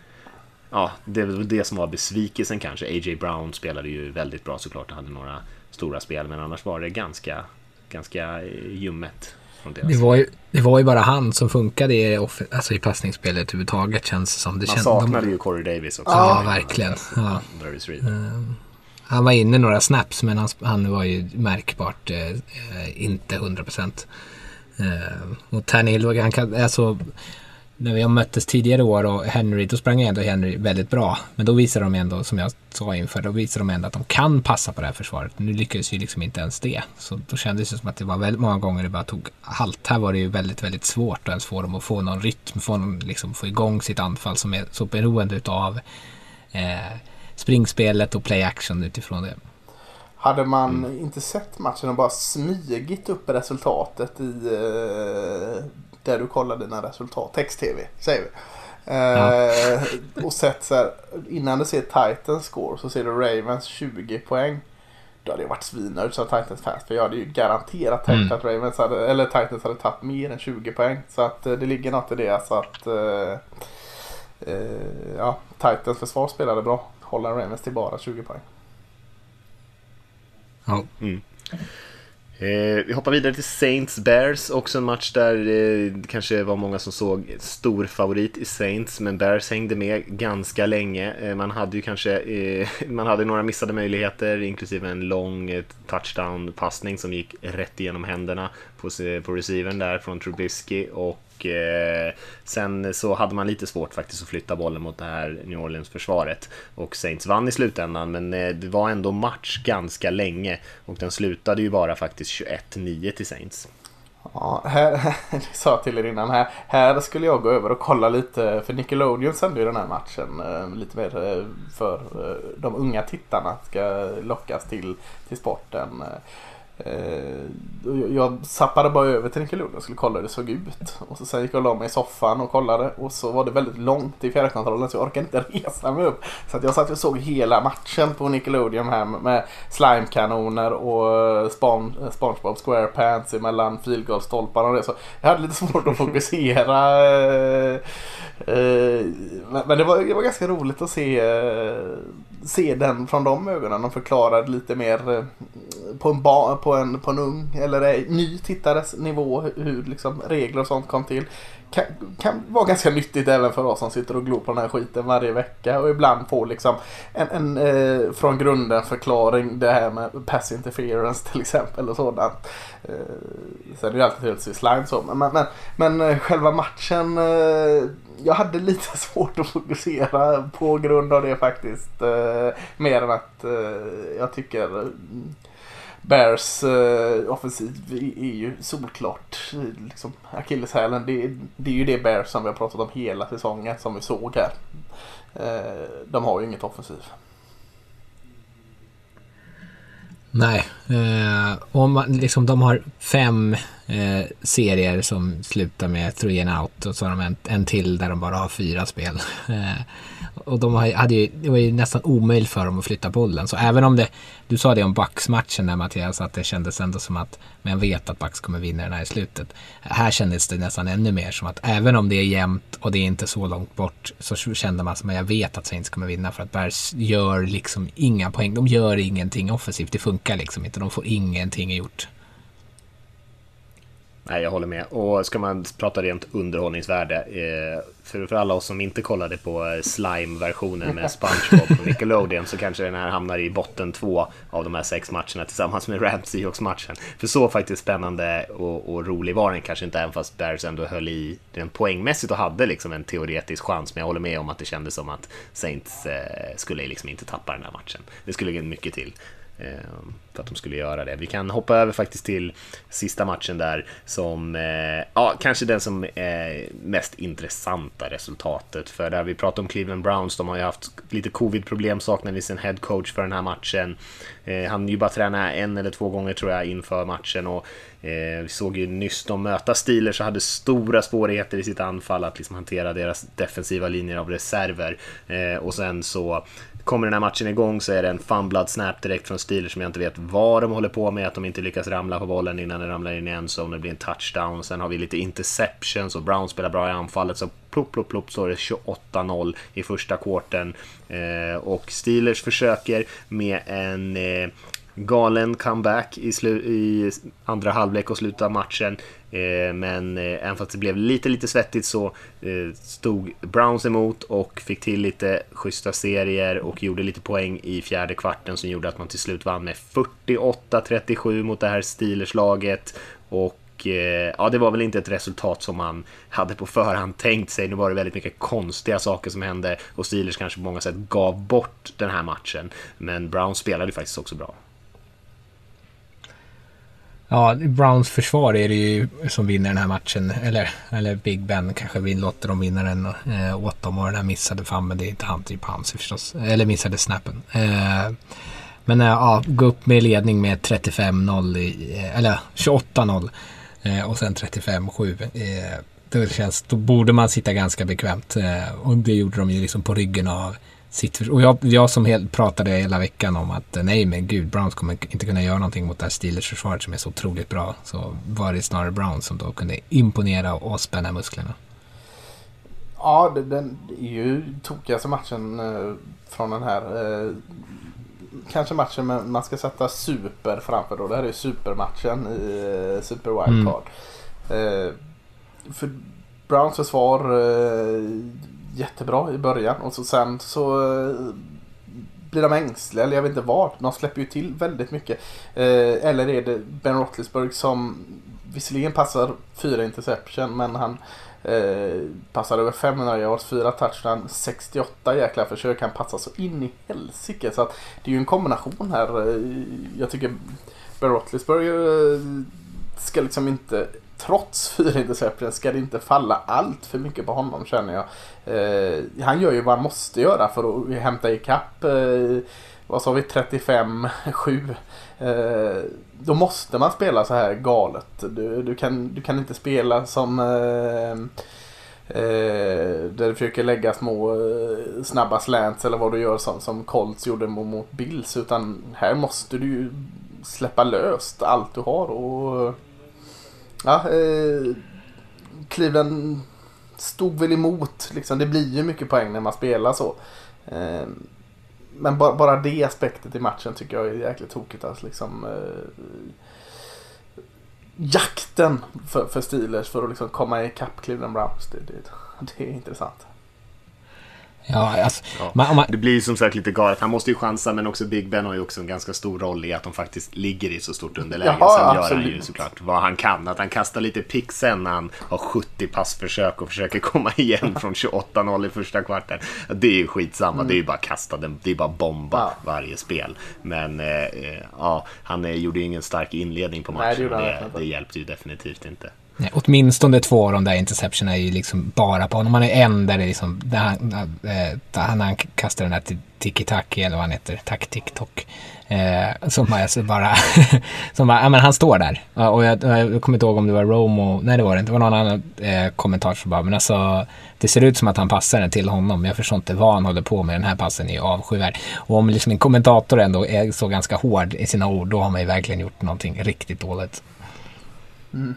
Ja, det var det som var besvikelsen kanske. A.J. Brown spelade ju väldigt bra såklart och hade några stora spel, men annars var det ganska, ganska eh, ljummet. Det var, ju, det var ju bara han som funkade i, alltså i passningsspelet överhuvudtaget känns det som. Det Man saknade de... ju Corey Davis också. Ja, verkligen. Ja. Uh, han var inne några snaps men han, han var ju märkbart uh, inte 100 procent. Eh, och Tannehill, han kan, alltså när vi har möttes tidigare år och Henry, då sprang ändå Henry väldigt bra. Men då visade de ändå, som jag sa inför, då visade de ändå att de kan passa på det här försvaret. Nu lyckades ju liksom inte ens det. Så då kändes det som att det var väldigt många gånger det bara tog halt. Här var det ju väldigt, väldigt svårt att ens få dem att få någon rytm, få, någon, liksom, få igång sitt anfall som är så beroende utav eh, springspelet och play action utifrån det. Hade man mm. inte sett matchen och bara smygit upp resultatet i eh, där du kollar dina resultat. Text-tv säger vi. Ja. Eh, och sett så här, innan du ser Titans score så ser du Ravens 20 poäng. Då hade jag varit svinnöjd som Titans fans för jag hade ju garanterat tänkt mm. att Ravens hade, eller Titans hade tagit mer än 20 poäng. Så att eh, det ligger något i det. Så att eh, eh, ja, Titans försvar spelade bra. Håller Ravens till bara 20 poäng. Ja. Mm. Eh, vi hoppar vidare till Saints Bears, också en match där eh, det kanske var många som såg stor favorit i Saints, men Bears hängde med ganska länge. Eh, man hade ju kanske, eh, [laughs] man hade några missade möjligheter, inklusive en lång eh, touchdown-passning som gick rätt igenom händerna på, på där från Trubisky och eh, sen så hade man lite svårt faktiskt att flytta bollen mot det här New Orleans-försvaret. Och Saints vann i slutändan, men eh, det var ändå match ganska länge. Och den slutade ju bara faktiskt 21-9 till Saints. Ja, här, [laughs] jag sa till er innan här, här skulle jag gå över och kolla lite, för Nickelodeon sände ju den här matchen eh, lite mer eh, för eh, de unga tittarna ska lockas till, till sporten. Eh, jag zappade bara över till Nickelodeon och skulle kolla hur det såg ut. Och så sen gick jag och la mig i soffan och kollade och så var det väldigt långt i fjärrkontrollen så jag orkade inte [laughs] resa mig upp. Så att jag satt och såg hela matchen på Nickelodeon här med slimekanoner och eh, Spon eh, Spongebob SquarePants emellan filgolfstolparna och det. Så jag hade lite svårt att [laughs] fokusera. Eh, eh, men det var, det var ganska roligt att se eh, se den från de ögonen och förklara lite mer eh, på en, ba, på en, på en ung eller ej ny tittares nivå hur liksom regler och sånt kom till. Kan, kan vara ganska nyttigt även för oss som sitter och glor på den här skiten varje vecka och ibland får liksom en, en eh, från grunden förklaring det här med pass interference till exempel och sådant. Eh, sen är det ju alltid trevligt att se slime så men, men, men, men själva matchen eh, jag hade lite [laughs] svårt att fokusera på grund av det faktiskt. Eh, mer än att eh, jag tycker mm, Bears eh, offensiv är ju solklart liksom, akilleshälen. Det, det är ju det Bears som vi har pratat om hela säsongen som vi såg här. Eh, de har ju inget offensiv. Nej, eh, om man, liksom, de har fem eh, serier som slutar med three and out och så har de en, en till där de bara har fyra spel. [laughs] Eh, och de hade ju, det var ju nästan omöjligt för dem att flytta bollen. Så även om det, du sa det om Bucks-matchen där Mattias, att det kändes ändå som att, man vet att Bucks kommer vinna den här i slutet. Här kändes det nästan ännu mer som att även om det är jämnt och det är inte så långt bort så kände man som att jag vet att Saints kommer vinna för att Bears gör liksom inga poäng. De gör ingenting offensivt, det funkar liksom inte. De får ingenting gjort. Nej, jag håller med. Och ska man prata rent underhållningsvärde, eh, för, för alla oss som inte kollade på eh, Slime-versionen med SpongeBob och Nickelodeon så kanske den här hamnar i botten två av de här sex matcherna tillsammans med Rams Seahawks-matchen. För så faktiskt spännande och, och, rolig var den kanske inte, även fast Bears ändå höll i den poängmässigt och hade liksom en teoretisk chans. Men jag håller med om att det kändes som att Saints eh, skulle liksom inte tappa den här matchen. Det skulle mycket till. Ehm, för att de skulle göra det. Vi kan hoppa över faktiskt till sista matchen där som, eh, ja, kanske den som är mest intressanta resultatet. För där vi pratar om Cleveland Browns, de har ju haft lite covid-problem, saknade sin head coach för den här matchen. Eh, han ju bara träna en eller två gånger tror jag inför matchen och vi såg ju nyss de möta Steelers och hade stora svårigheter i sitt anfall att liksom hantera deras defensiva linjer av reserver. och sen så kommer den här matchen igång så är det en fumblad snap direkt från Steelers som jag inte vet vad de håller på med, att de inte lyckas ramla på bollen innan den ramlar in i en zone, det blir en touchdown. Sen har vi lite interceptions och Brown spelar bra i anfallet, så plopp, plopp, plopp så är det 28-0 i första kvarten. Eh, och Steelers försöker med en eh, galen comeback i, i andra halvlek och slutet av matchen. Eh, men eh, även fast det blev lite, lite svettigt så eh, stod Browns emot och fick till lite schyssta serier och gjorde lite poäng i fjärde kvarten som gjorde att man till slut vann med 48-37 mot det här Steelers-laget. Och ja, det var väl inte ett resultat som man hade på förhand tänkt sig. Nu var det väldigt mycket konstiga saker som hände och Steelers kanske på många sätt gav bort den här matchen. Men Browns spelade faktiskt också bra. Ja, Browns försvar är det ju som vinner den här matchen. Eller, eller Big Ben kanske vill dem vinna den eh, åt dem. Och den här missade fan, det är inte han typ hans förstås. Eller missade snappen. Eh, men eh, ja, gå upp med ledning med 35-0, eh, eller 28-0 eh, och sen 35-7. Eh, då, känns, då borde man sitta ganska bekvämt. Eh, och det gjorde de ju liksom på ryggen av sitt, och jag, jag som helt pratade hela veckan om att nej men gud, Browns kommer inte kunna göra någonting mot det här Steelers-försvaret som är så otroligt bra. Så var det snarare Browns som då kunde imponera och spänna musklerna. Ja, det, den är ju tokigaste matchen eh, från den här. Eh, kanske matchen med, man ska sätta super framför då. Det här är ju supermatchen i eh, Super Wildcard. Mm. Eh, för Browns försvar eh, jättebra i början och så sen så eh, blir de ängsliga eller jag vet inte vad. De släpper ju till väldigt mycket. Eh, eller är det Ben Roethlisberg som visserligen passar fyra interception men han eh, passar över 500 yards, fyra touchdown, 68 jäkla försök. Han passar så in i helsike. Så att det är ju en kombination här. Eh, jag tycker Ben Roethlisberger eh, ska liksom inte trots fyra interceptions ska det inte falla allt för mycket på honom känner jag. Eh, han gör ju vad han måste göra för att hämta ikapp eh, vad sa vi, 35-7. Eh, då måste man spela så här galet. Du, du, kan, du kan inte spela som eh, eh, där du försöker lägga små eh, snabba slants eller vad du gör som, som Colts gjorde mot, mot Bills. Utan här måste du ju släppa löst allt du har. och Ja, eh, Cleveland stod väl emot. Liksom. Det blir ju mycket poäng när man spelar så. Eh, men bara, bara det aspektet i matchen tycker jag är jäkligt tokigt. Alltså, liksom, eh, jakten för, för Steelers för att liksom komma ikapp Cleveland Browns. Det, det, det är intressant. Ja, alltså, Ja. man, man, Det blir som sagt lite galet. Han måste ju chansa, men också Big Ben har ju också en ganska stor roll i att de faktiskt ligger i så stort underläge. Jaha, Sen gör han absolut. ju såklart vad han kan. Att han kastar lite pick sen när han har 70 passförsök och försöker komma igen [laughs] från 28-0 i första kvarten. Det är ju skitsamma. Det är ju bara kasta den. Det är bara bomba Mm. Ja. varje spel. Men eh, eh, ja, han eh, gjorde ju ingen stark inledning på Nej, det matchen. han det, det, inte. hjälpte ju definitivt inte nej, åtminstone två av de där interceptionerna är ju liksom bara på honom. Man är en där det är liksom, där han, eh, där han, han kastar den där till tiki-taki eller vad han heter, tack-tik-tok. Eh, som bara, alltså [laughs] bara, som bara, ja men han står där. Och jag, jag kommer inte ihåg om det var Romo, nej det var det inte, det var någon annan eh, kommentar som bara, men alltså det ser ut som att han passar den till honom, men jag förstår inte vad han håller på med, den här passen är ju avskyvärd. Och om liksom en kommentator ändå är så ganska hård i sina ord, då har man ju verkligen gjort någonting riktigt dåligt. Mm.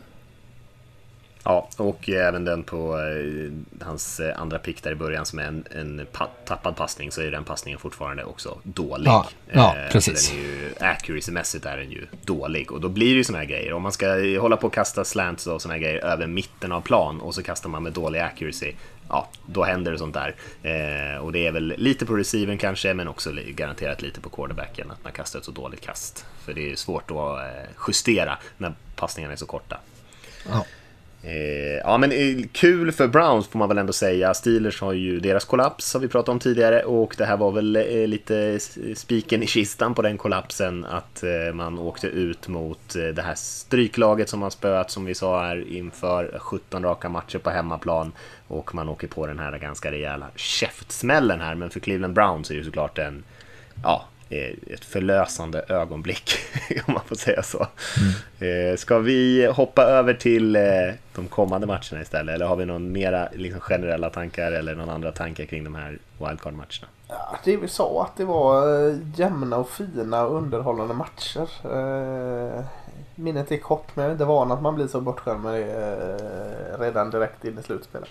Ja, och även den på eh, hans eh, andra pick där i början som är en, en pa tappad passning så är den passningen fortfarande också dålig. Ja, ja, Eh, precis. Så den är ju, accuracy-mässigt är den ju dålig och då blir det ju såna här grejer. Om man ska hålla på och kasta slants och såna här grejer över mitten av plan och så kastar man med dålig accuracy. Ja, då händer det sånt där. Eh, och det är väl lite på receiven kanske, men också garanterat lite på quarterbacken att man kastar ett så dåligt kast. För det är ju svårt att justera när passningarna är så korta. Ja. Eh, ja men eh, kul för Browns får man väl ändå säga. Steelers har ju deras kollaps har vi pratat om tidigare och det här var väl eh, lite spiken i kistan på den kollapsen att eh, man åkte ut mot eh, det här stryklaget som man spöat som vi sa här inför 17 raka matcher på hemmaplan och man åker på den här ganska rejäla käftsmällen här men för Cleveland Browns är det ju såklart en ja, eh, ett förlösande ögonblick, [laughs] om man säga så. Eh, Ska vi hoppa över till eh, de kommande matcherna istället? Eller har vi någon mera liksom, generella tankar eller någon andra tankar kring de här wildcard-matcherna? Ja, det vi sa att det var eh, jämna och fina och underhållande matcher. Minnet är kort men jag är inte van att man blir så bortskämd med det redan direkt in i slutspelet.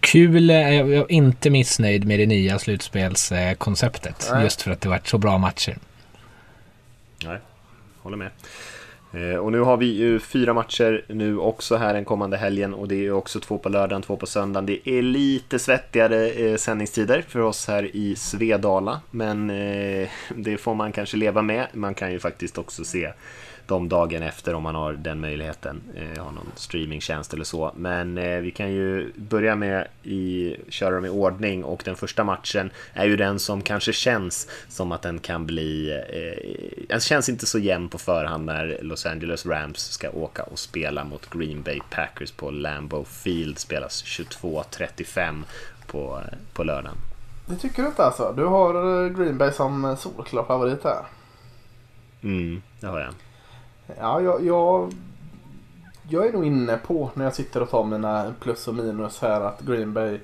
Kul, jag jag är inte missnöjd med det nya slutspelskonceptet. Nej. Just för att det varit så bra matcher. Nej, håller med. Eh, och nu har vi ju fyra matcher nu också här den kommande helgen och det är ju också två på lördagen, två på söndagen. Det är lite svettigare eh, sändningstider för oss här i Svedala, men eh, [laughs] det får man kanske leva med. Man kan ju faktiskt också se de dagen efter om man har den möjligheten, eh, har någon streamingtjänst eller så. Men eh, vi kan ju börja med i köra dem i ordning och den första matchen är ju den som kanske känns som att den kan bli, eh, den känns inte så jämn på förhand när Los Angeles Rams ska åka och spela mot Green Bay Packers på Lambeau Field, spelas 22.35 på, på lördagen. Det tycker du inte alltså? Du har eh, Green Bay som solklar favorit här. Mm, det har jag. Ja, jag, jag, jag är nog inne på när jag sitter och tar mina plus och minus här att Green Bay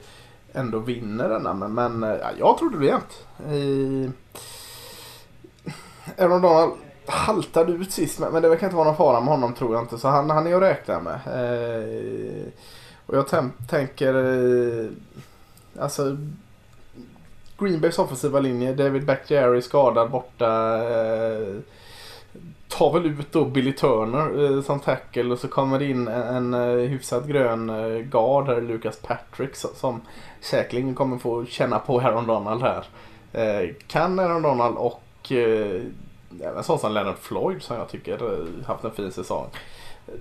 ändå vinner denna. Men, men ja, jag tror det blir jämnt. I... Aaron Donald haltade ut sist men det verkar inte vara någon fara med honom tror jag inte. Så han, han är att räkna med. Eh, och jag tänker eh, alltså Green Bays offensiva linje, David Bakhtiari skadad borta. Eh, tar väl ut då Billy Turner eh, som tackle och så kommer det in en, en eh, hyfsat grön eh, guard här, Lucas Patrick som, som säkerligen kommer få känna på Aaron Donald här. Eh, kan Aaron Donald och eh, även sån som Leonard Floyd som jag tycker eh, haft en fin säsong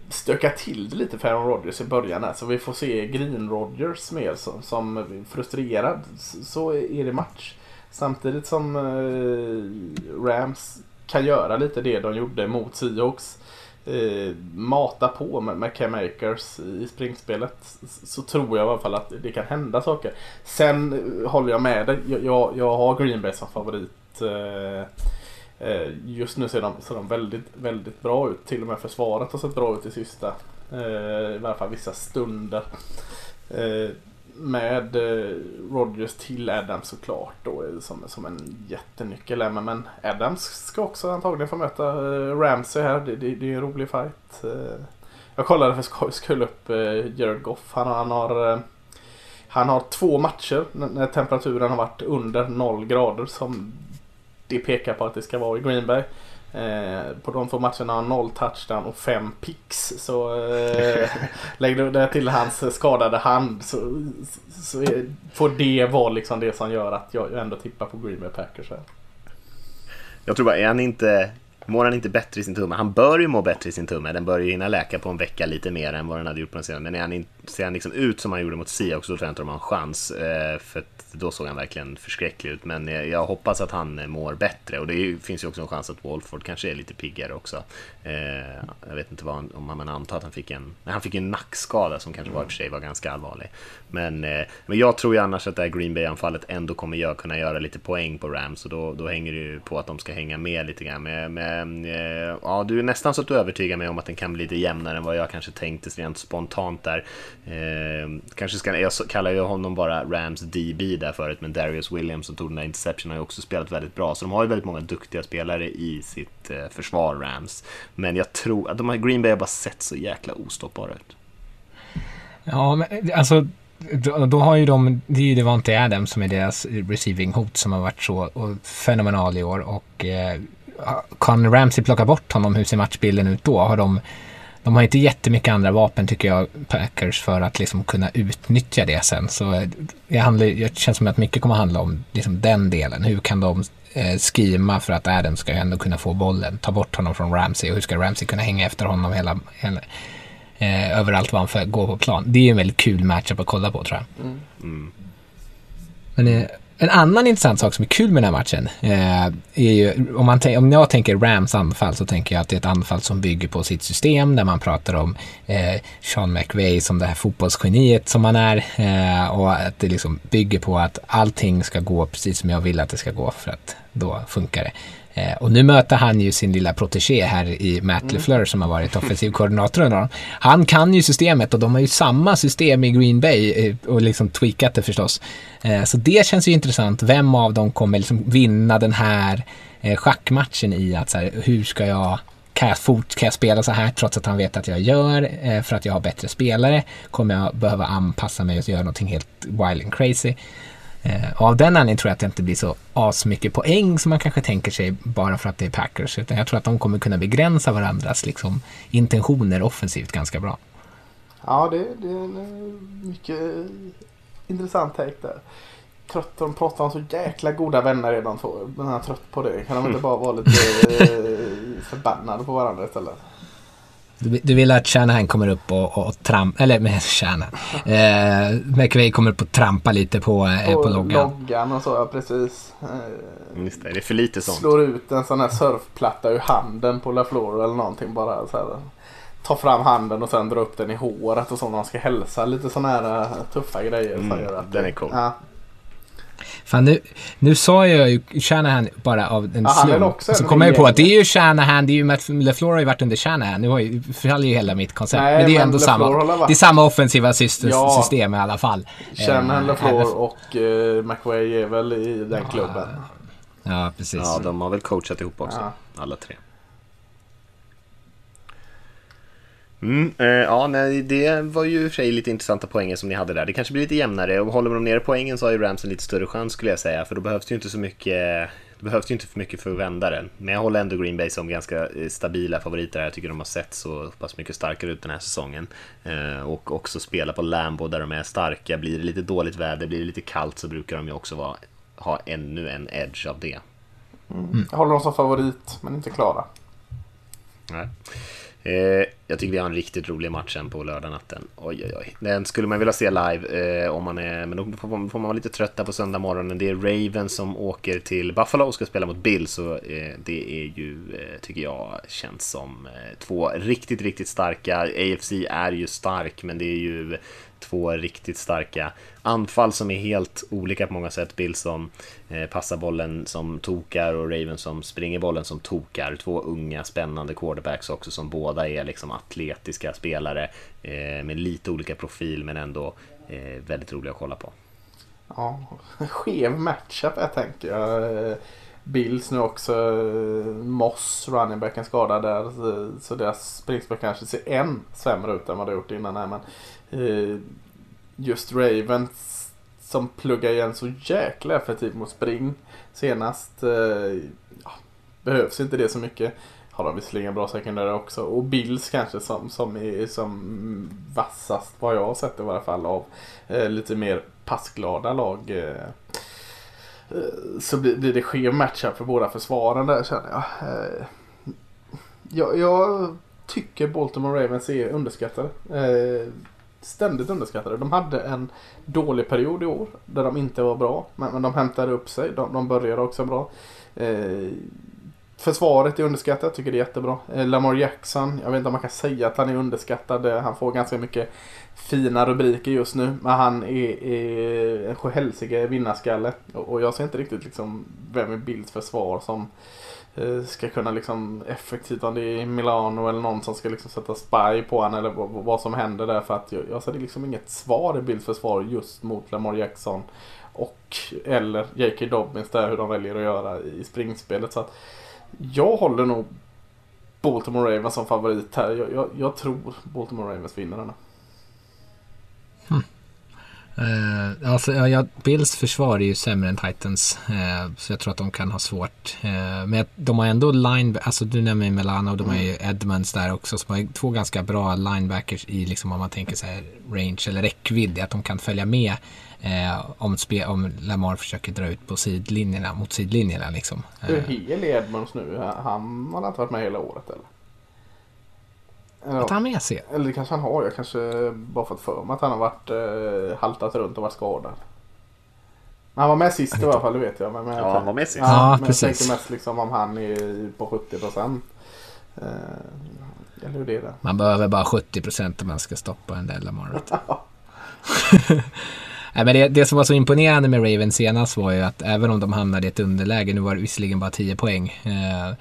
stöka till det lite för Aaron Rodgers i början här så vi får se Green Rodgers mer som, som frustrerad så, så är det match. Samtidigt som eh, Rams kan göra lite det de gjorde mot Seahawks. Eh, mata på med, med Cam Akers i springspelet så, så tror jag i alla fall att det kan hända saker. Sen håller jag med dig. Jag, jag, jag har Green Bay som favorit. Eh, eh, just nu ser de, ser de väldigt, väldigt bra ut. Till och med försvaret har sett bra ut i sista. Eh, I alla fall vissa stunder. Eh, med eh, Rodgers till Adams såklart då eh, som, som en jättenyckel. Men, Adams ska också antagligen få möta eh, Ramsey här. Det, det, det är en rolig fight. Jag kollade för skojs skull upp Jared Goff. Han, han har Han har två matcher när temperaturen har varit under 0 grader som det pekar på att det ska vara i Green Bay. Eh, på de två matcherna har han noll touchdown och fem picks. Så eh, [laughs] lägg du det till hans skadade hand så, så är, får det vara liksom det som gör att jag ändå tippar på Green Bay Packers här. Jag tror bara, är han inte Mår han inte bättre i sin tumme? Han bör ju må bättre i sin tumme. Den bör ju hinna läka på en vecka lite mer än vad den hade gjort på den senaste. Men är han in, ser han liksom ut som han gjorde mot Seahawks så tror jag inte de har en chans. Eh, för för då såg han verkligen förskräcklig ut. Men eh, jag hoppas att han eh, mår bättre. Och det finns ju också en chans att Walford kanske är lite piggare också. Jag vet inte vad han, om man antar att han fick en... Han fick en nackskada som kanske var i och för sig var ganska allvarlig. Men, men jag tror ju annars att det här Green Bay-anfallet ändå kommer jag kunna göra lite poäng på Rams. Och då, då hänger det ju på att de ska hänga med lite grann. Men, men ja, du är nästan så att du övertygar mig om att den kan bli lite jämnare än vad jag kanske tänkte rent spontant där. Ehm, kanske ska, jag kallar ju honom bara Rams DB där förut, men Darius Williams som tog den där interception har ju också spelat väldigt bra. Så de har ju väldigt många duktiga spelare i sitt eh, försvar, Rams. Men jag tror att de här Green Bay har bara sett så jäkla ostoppbara ut. Ja, men alltså då, då, har ju de, det är ju Devante Adams som är deras receiving hot som har varit så fenomenal i år och eh, kan Ramsey plocka bort honom, hur ser matchbilden ut då? Har de de har inte jättemycket andra vapen tycker jag, Packers, för att liksom kunna utnyttja det sen. Så eh, det, handlar, det känns som att mycket kommer att handla om liksom den delen. Hur kan de eh, skima för att Adam ska ändå kunna få bollen, ta bort honom från Ramsey och hur ska Ramsey kunna hänga efter honom hela, hela eh, överallt vad han får gå på plan. Det är en väldigt kul matchup att kolla på tror jag. Mm. Mm. Men eh, en annan intressant sak som är kul med den här matchen eh, är ju, om, man om jag tänker Rams anfall så tänker jag att det är ett anfall som bygger på sitt system där man pratar om eh, Sean McVay som det här fotbollsgeniet som han är eh, och att det liksom bygger på att allting ska gå precis som jag vill att det ska gå för att då funkar det. Eh, och nu möter han ju sin lilla protegé här i Matt mm. LeFleur som har varit offensiv koordinator under Han kan ju systemet och de har ju samma system i Green Bay eh, och liksom tweakat det förstås. Eh, så det känns ju intressant. Vem av dem kommer liksom vinna den här schackmatchen i att så här, hur ska jag kan jag, fort, kan jag spela så här trots att han vet att jag gör för att jag har bättre spelare? Kommer jag behöva anpassa mig och göra någonting helt wild and crazy? Eh, och av den anledningen tror jag att det inte blir så asmycket poäng som man kanske tänker sig bara för att det är Packers. Utan jag tror att de kommer kunna begränsa varandras liksom, intentioner offensivt ganska bra. Ja, det, det är en mycket intressant take där. Trött, de pratar om så jäkla goda vänner redan två. Men han är trött på det. Kan de inte [laughs] bara vara lite eh, förbannade på varandra istället? Du, du vill att Shanahan kommer upp och, och trampa, eller med [laughs] Shanahan. Eh, McVay kommer upp och trampa lite på, eh, på, på loggan. loggan och så, ja precis. Eh, Just det, det är för lite sånt. Slår ut en sån här surfplatta ur handen på LaFleur eller någonting bara så här. Ta fram handen och sen dra upp den i håret och så när man ska hälsa. Lite sådana här uh, tuffa grejer. Mm, den är cool. Ja. Fan, nu, nu sa jag ju Shanahan bara av en ja, slump. Så kom jag ju på att det är ju Shanahan, det är ju Matt LeFleur har ju varit under Shanahan. Nu har ju, faller ju hela mitt koncept. Nej, men det är ju ändå samma. Varit... Det är samma offensiva system, ja, system i alla fall. Shanahan, uh, LeFleur och uh, McWay är väl i den klubben. Ja, precis. Ja, de har väl coachat ihop också. Ja. Alla tre. Mm, eh, ja, nej, det var ju för sig lite intressanta poänger som ni hade där. Det kanske blir lite jämnare och håller de nere poängen så har ju Rams en lite större chans skulle jag säga. För då behövs det ju inte så mycket det behövs ju inte för mycket för att vända den. Men jag håller ändå Green Bay som ganska eh, stabila favoriter här. Jag tycker de har sett så pass mycket starkare ut den här säsongen. Eh, och också spela på Lambo där de är starka. Blir det lite dåligt väder, blir det lite kallt så brukar de ju också vara, ha ännu en edge av det. Mm. Jag håller dem som favorit, men inte klara. Nej. Eh, jag tycker vi har en riktigt rolig match sen på lördagnatten. Oj, oj, oj. Den skulle man vilja se live eh, om man är, men då får man, får man vara lite trött där på söndag morgonen. Det är Ravens som åker till Buffalo och ska spela mot Bill, så eh, det är ju, eh, tycker jag, känns som eh, två riktigt, riktigt starka. AFC är ju stark, men det är ju två riktigt starka anfall som är helt olika på många sätt. Bill som eh, passar bollen som tokar och Raven som springer bollen som tokar. Två unga spännande quarterbacks också som båda är liksom atletiska spelare eh, med lite olika profil men ändå eh, väldigt roliga att kolla på. Ja, [laughs] skev matchup jag tänker jag. Bills nu också. Eh, Moss, runningbacken skadad där. Så deras springspel kanske ser än sämre ut än vad det gjort innan här. Men Eh, just Ravens som pluggar igen så jäkla effektivt mot spring senast. Eh, ja, behövs inte det så mycket. Har de visserligen bra sekundärer också. Och Bills kanske som, som är som vassast vad jag har sett i varje fall av eh, lite mer passglada lag. Eh, eh så blir, blir det skev matchup för båda försvaren där känner jag. Eh, jag, jag tycker Baltimore Ravens är underskattade. Eh, Ständigt underskattade. De hade en dålig period i år där de inte var bra. Men, men de hämtade upp sig. De, de började också bra. Eh, försvaret är underskattat. Jag tycker det är jättebra. Eh, Lamar Jackson. Jag vet inte om man kan säga att han är underskattad. Eh, han får ganska mycket fina rubriker just nu. Men han är, är en sjuhelsike vinnarskalle. Och, och jag ser inte riktigt liksom vem i Bilds försvar som Eh, Eh, ska kunna liksom effektivt, om det är Milano eller någon som ska liksom sätta spy på honom eller vad som händer där. För att jag, jag ser liksom inget svar i bildförsvar just mot Lamar Jackson och eller J.K. Dobbins där hur de väljer att göra i springspelet. Så att jag håller nog Baltimore Ravens som favorit här. Jag, jag, jag tror Baltimore Ravens vinner denna. Uh, alltså, ja, Bills försvar är ju sämre än Titans. Uh, så jag tror att de kan ha svårt. Uh, men de har ändå line, alltså du nämner Melano och de har ju Edmonds där också. Som har två ganska bra linebackers i liksom om man tänker så här range eller räckvidd. Att de kan följa med om, spe, om Lamar försöker dra ut på sidlinjerna, mot sidlinjerna liksom. Hur hel är Edmonds nu? Han har inte varit med hela året eller? Att han med sig? Eller det kanske han har. Jag kanske bara fått för mig att han har varit eh, haltat runt och varit skadad. Men han var med sist i alla fall, det vet jag. Men, men ja, han var med sist. Ja, ja men precis. jag tänkte mest liksom om han är på 70 procent. Eh, eller hur det är det. Man behöver bara 70 procent om man ska stoppa en del Lamar. [laughs] [laughs] Nej, men det, det, som var så imponerande med Ravens senast var ju att även om de hamnade i ett underläge, nu var det visserligen bara 10 poäng, eh,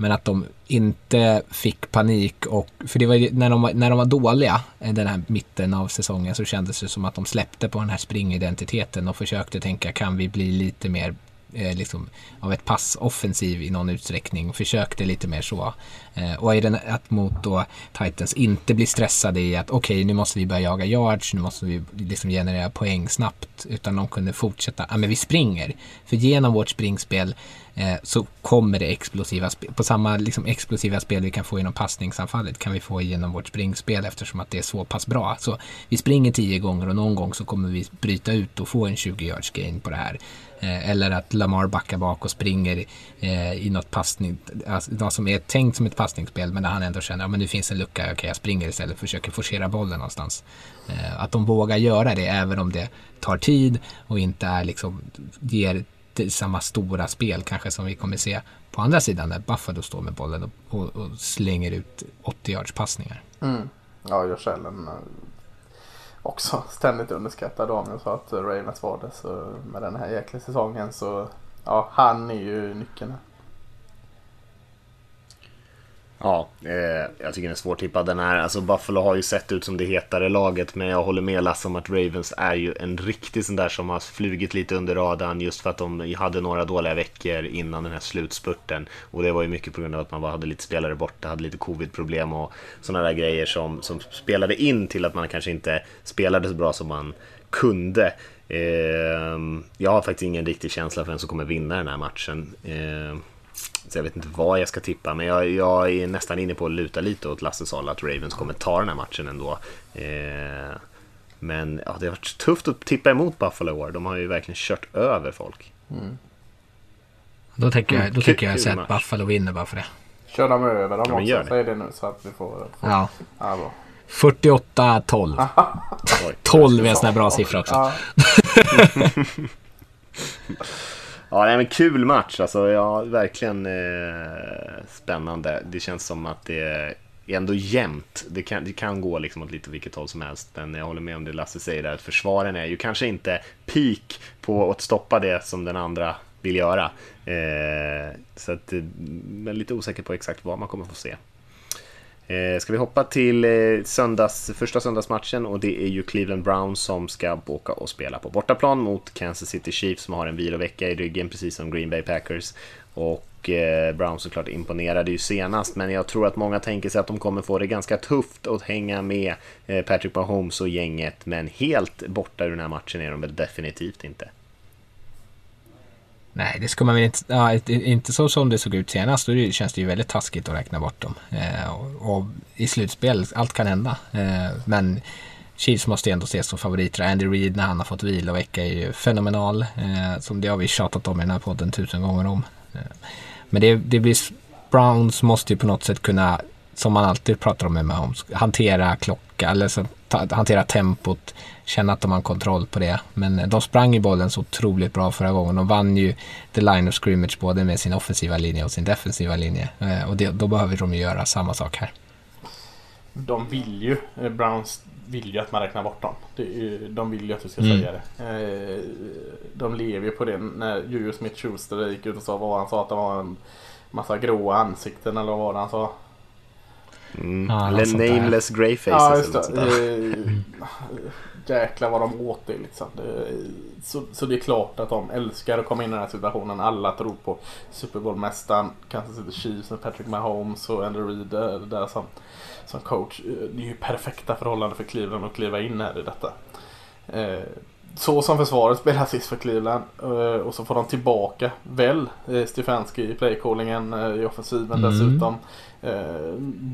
men att de inte fick panik och, för det var när de, när de var dåliga den här mitten av säsongen så kändes det som att de släppte på den här springidentiteten och försökte tänka kan vi bli lite mer eh, liksom, av ett passoffensiv i någon utsträckning. Försökte lite mer så. Eh, och i den, att mot då Titans inte bli stressade i att okej okay, nu måste vi börja jaga yards, nu måste vi liksom generera poäng snabbt. Utan de kunde fortsätta, ja men vi springer. För genom vårt springspel eh, så kommer det explosiva spel. På samma liksom, explosiva spel vi kan få genom passningsanfallet kan vi få genom vårt springspel eftersom att det är så pass bra. Så vi springer tio gånger och någon gång så kommer vi bryta ut och få en 20 yards gain på det här. Eh, eller att Lamar backar bak och springer eh, i något passning, alltså, något som är tänkt som ett passningsspel men där han ändå känner att ja, nu finns en lucka, okej okay, jag springer istället och försöker forcera bollen någonstans. Eh, att de vågar göra det även om det tar tid och inte är liksom, ger samma stora spel kanske som vi kommer se på andra sidan när Buffalo står med bollen och, och, och slänger ut 80 yards passningar. Mm. Ja, Josh Allen eh, också ständigt underskattad om jag sa att Ravens var det. Så med den här jäkla säsongen så ja, han är ju nyckeln. Ja, eh, jag tycker den är svårtippad den här. Alltså Buffalo har ju sett ut som det hetare laget, men jag håller med Lasse om att Ravens är ju en riktig sån där som har flugit lite under radarn just för att de hade några dåliga veckor innan den här slutspurten. Och det var ju mycket på grund av att man bara hade lite spelare borta, hade lite covid-problem och sådana där grejer som, som spelade in till att man kanske inte spelade så bra som man kunde. Eh, jag har faktiskt ingen riktig känsla för vem som kommer vinna den här matchen. Eh, så jag vet inte vad jag ska tippa, men jag, jag är nästan inne på att luta lite åt Lasses håll att Ravens kommer ta den här matchen ändå. Eh, men ja, det har varit tufft att tippa emot Buffalo år. De har ju verkligen kört över folk. Mm. Då tänker jag, då tänker jag säga att Buffalo vinner bara för det. Kör de över dem ja, också? Säg det nu så att vi får... får... Ja. ja 48-12. 12 [laughs] är en sån här bra siffra också. Ja. [laughs] [laughs] Ja, nej, men kul match. Alltså, ja, verkligen eh, spännande. Det känns som att det är ändå jämnt. Det kan, det kan gå liksom åt lite vilket håll som helst. Men jag håller med om det Lasse säger där, att försvaren är ju kanske inte peak på att stoppa det som den andra vill göra. Eh, så att, eh, men lite osäker på exakt vad man kommer få se. Eh, ska vi hoppa till eh, söndags, första söndagsmatchen och det är ju Cleveland Browns som ska åka och spela på bortaplan mot Kansas City Chiefs som har en vilovecka i ryggen precis som Green Bay Packers. och eh, Browns såklart imponerade ju senast, men jag tror att många tänker sig att de kommer få det ganska tufft att hänga med eh, Patrick Mahomes och gänget, men helt borta ur den här matchen är de väl definitivt inte. Nej, det ska man väl inte... Ja, inte så som det såg ut senast. Då känns det ju väldigt taskigt att räkna bort dem. Eh, och, och, i slutspel, allt kan hända. Eh, men Chiefs måste ändå ses som favoriter. Andy Reid när han har fått vila och vecka är ju fenomenal. Eh, som det har vi tjatat om i den här podden tusen gånger om. Eh, men det, det blir... Browns måste ju på något sätt kunna, som man alltid pratar om med Mahomes, hantera klocka, eller så, ta, hantera tempot, känna att de har kontroll på det. Men de sprang i bollen så otroligt bra förra gången. De vann ju the line of scrimmage både med sin offensiva linje och sin defensiva linje. Eh, och det, då behöver de ju göra samma sak här. De vill ju, eh, Browns vill ju att man räknar bort dem. De vill ju att du ska mm. säga det. Eh, de lever ju på det. När Julius Smith-Schuster gick ut och sa vad han sa att det var en massa gråa ansikten eller vad han sa. Mm. Ja, eller nameless grey faces. Ja, just det jäklar vad de åt det liksom. Det, så, så det är klart att de älskar att komma in i den här situationen. Alla tror på Super Bowl-mästaren, Kansas City Chiefs med Patrick Mahomes och Andrew Reid där som, som coach. Det är ju perfekta förhållanden för Cleveland att kliva in här i detta. Eh, så som försvaret spelar sist för Cleveland eh, och så får de tillbaka väl eh, Stefanski i playcallingen i offensiven mm. dessutom.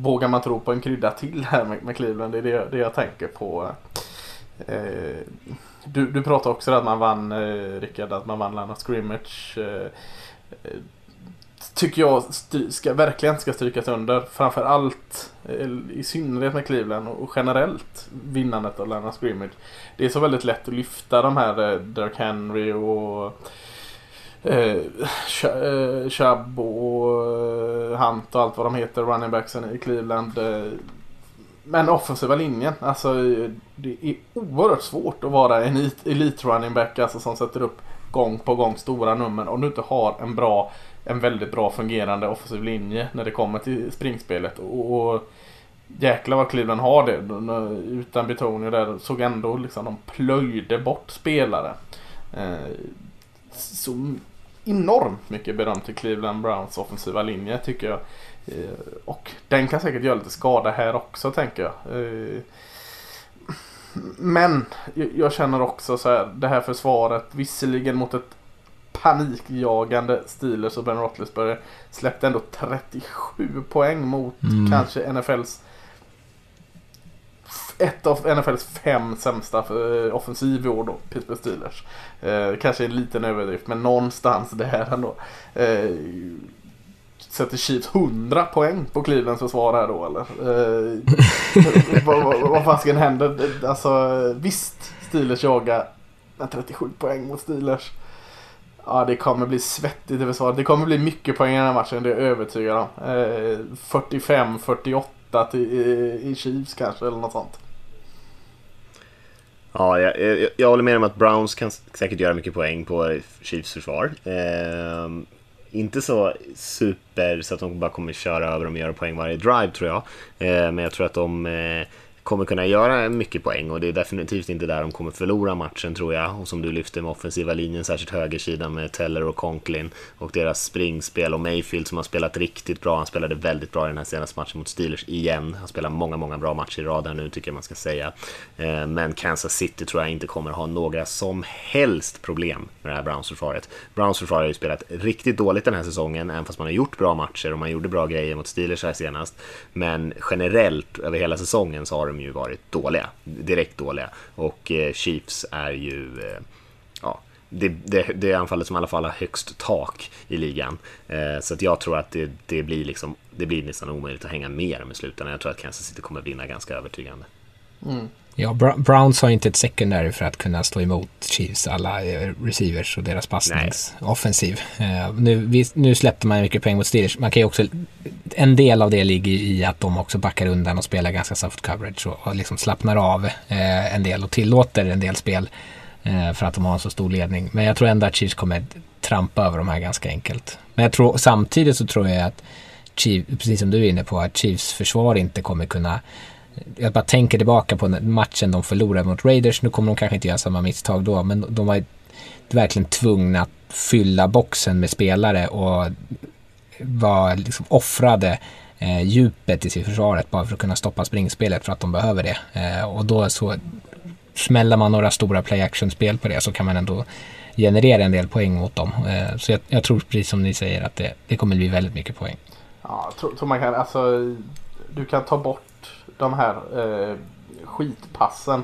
Vågar man tro på en krydda till här med, med Cleveland? Det är det, det jag tänker på. Eh, du, du pratade också att man vann, eh, Rickard, att man vann Lana Scrimmage. Eh, tycker jag ska, verkligen ska strykas under. Framförallt eh, i synnerhet med Cleveland och generellt vinnandet av Lana Scrimmage. Det är så väldigt lätt att lyfta de här eh, Dirk Henry och eh, eh Chubb och Hunt och allt vad de heter, running backsen i Cleveland. Men offensiva linjen, alltså det är oerhört svårt att vara en elite running back alltså, som sätter upp gång på gång stora nummer om du inte har en bra, en väldigt bra fungerande offensiv linje när det kommer till springspelet. Och, och jäklar vad Cleveland har det. Utan Betonio där såg ändå liksom de plöjde bort spelare. Eh, så enormt mycket beröm till Cleveland Browns offensiva linje tycker jag. Eh, och den kan säkert göra lite skada här också tänker jag. Eh, men jag känner också så här, det här försvaret, visserligen mot ett panikjagande Steelers och Ben Roethlisberger släppte ändå 37 poäng mot mm. kanske NFLs ett av NFLs fem sämsta eh, offensiv i år då, Pittsburgh Steelers. Eh, kanske en liten överdrift men någonstans där ändå. Eh, sätter Chiefs 100 poäng på Clevelands försvar här då eller? Eh, vad, vad, vad fasiken händer? Alltså visst, Steelers jagar med 37 poäng mot Steelers. Ja, det kommer bli svettigt i försvaret. Det kommer bli mycket poäng i den här matchen, det är jag övertygad om. Eh, 45-48 till, i, i Chiefs kanske eller något sånt. Ja, jag, jag, jag, håller med om att Browns kan säkert göra mycket poäng på Chiefs försvar. Eh, inte så super så att de bara kommer köra över dem och göra poäng varje drive tror jag. Eh, men jag tror att de eh, kommer kunna göra mycket poäng och det är definitivt inte där de kommer förlora matchen tror jag. Och som du lyfte med offensiva linjen, särskilt högersidan med Teller och Conklin och deras springspel och Mayfield som har spelat riktigt bra. Han spelade väldigt bra i den här senaste matchen mot Steelers igen. Han spelar många, många bra matcher i rad här nu tycker jag man ska säga. Eh, men Kansas City tror jag inte kommer ha några som helst problem med det här Browns-försvaret. Browns försvar har ju spelat riktigt dåligt den här säsongen, även fast man har gjort bra matcher och man gjorde bra grejer mot Steelers här senast. Men generellt över hela säsongen så har de ju varit dåliga, direkt dåliga. Och eh, Chiefs är ju, eh, ja, det, det, det är anfallet som i alla fall har högst tak i ligan. Eh, så att jag tror att det, det, blir liksom, det blir nästan omöjligt att hänga med dem i slutändan. Jag tror att Kansas City kommer vinna ganska övertygande. Mm. Ja, Browns har inte ett secondary för att kunna stå emot Chiefs alla eh, receivers och deras passningsoffensiv. Uh, nu, nu släppte man mycket poäng mot Steelers. Man kan ju också, en del av det ligger i att de också backar undan och spelar ganska soft coverage och, och liksom slappnar av uh, en del och tillåter en del spel uh, för att de har en så stor ledning. Men jag tror ändå att Chiefs kommer trampa över de här ganska enkelt. Men jag tror, samtidigt så tror jag att Chiefs, precis som du är inne på, att Chiefs försvar inte kommer kunna jag bara tänker tillbaka på matchen de förlorade mot Raiders. Nu kommer de kanske inte göra samma misstag då, men de var verkligen tvungna att fylla boxen med spelare och var liksom offrade eh, djupet i sitt försvaret bara för att kunna stoppa springspelet för att de behöver det. Eh, och då så smäller man några stora play action-spel på det så kan man ändå generera en del poäng mot dem. Eh, så jag, jag, tror precis som ni säger att det, det kommer bli väldigt mycket poäng. Ja, jag tror, tror man kan, alltså du kan ta bort de här eh, skitpassen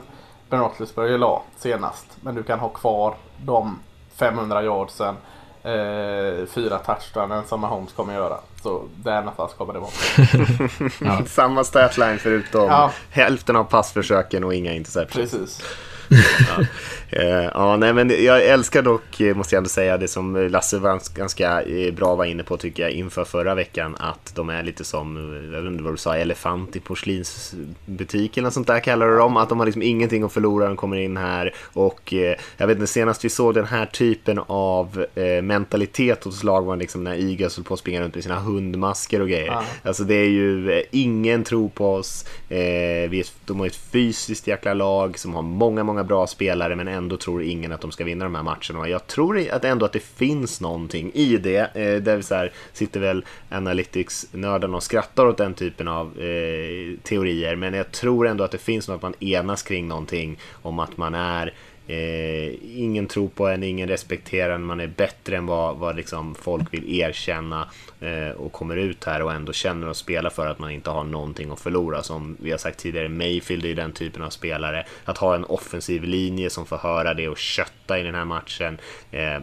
Ben Roethlisberger la senast. Men du kan ha kvar de 500 yardsen, eh, fyra touchdownen som Mahomes kommer göra. Så där någonstans kommer det vara. [laughs] ja. Samma statline förutom ja. hälften av passförsöken och inga interceptions. Precis ja. [laughs] Eh, ja, nej, men jag älskar dock, eh, måste jag ändå säga, det som Lasse var ganska eh, bra var inne på tycker jag inför förra veckan. Att de är lite som, jag vet inte vad du sa, elefant i porslinsbutik eller sånt där kallar du dem. Att de har liksom ingenting att förlora, de kommer in här. Och jag vet inte, senast vi såg den här typen av mentalitet hos lag var liksom när Eagles höll på att springa runt med sina hundmasker och grejer. Ja. Alltså det är ju ingen tro på oss. vi är, de har ett fysiskt jäkla lag som har många, många bra spelare men ändå tror ingen att de ska vinna de här matcherna. Och jag tror att ändå att det finns någonting i det. Eh, där vi så här, sitter väl Analytics-nördarna och skrattar åt den typen av eh, teorier. Men jag tror ändå att det finns något att man enas kring någonting om att man är Eh, ingen tror på en, ingen respekterar en, man är bättre än vad, vad liksom folk vill erkänna eh, och kommer ut här och ändå känner och spelar för att man inte har någonting att förlora. Som vi har sagt tidigare, Mayfield är den typen av spelare. Att ha en offensiv linje som får höra det och kötta i den här matchen. Eh,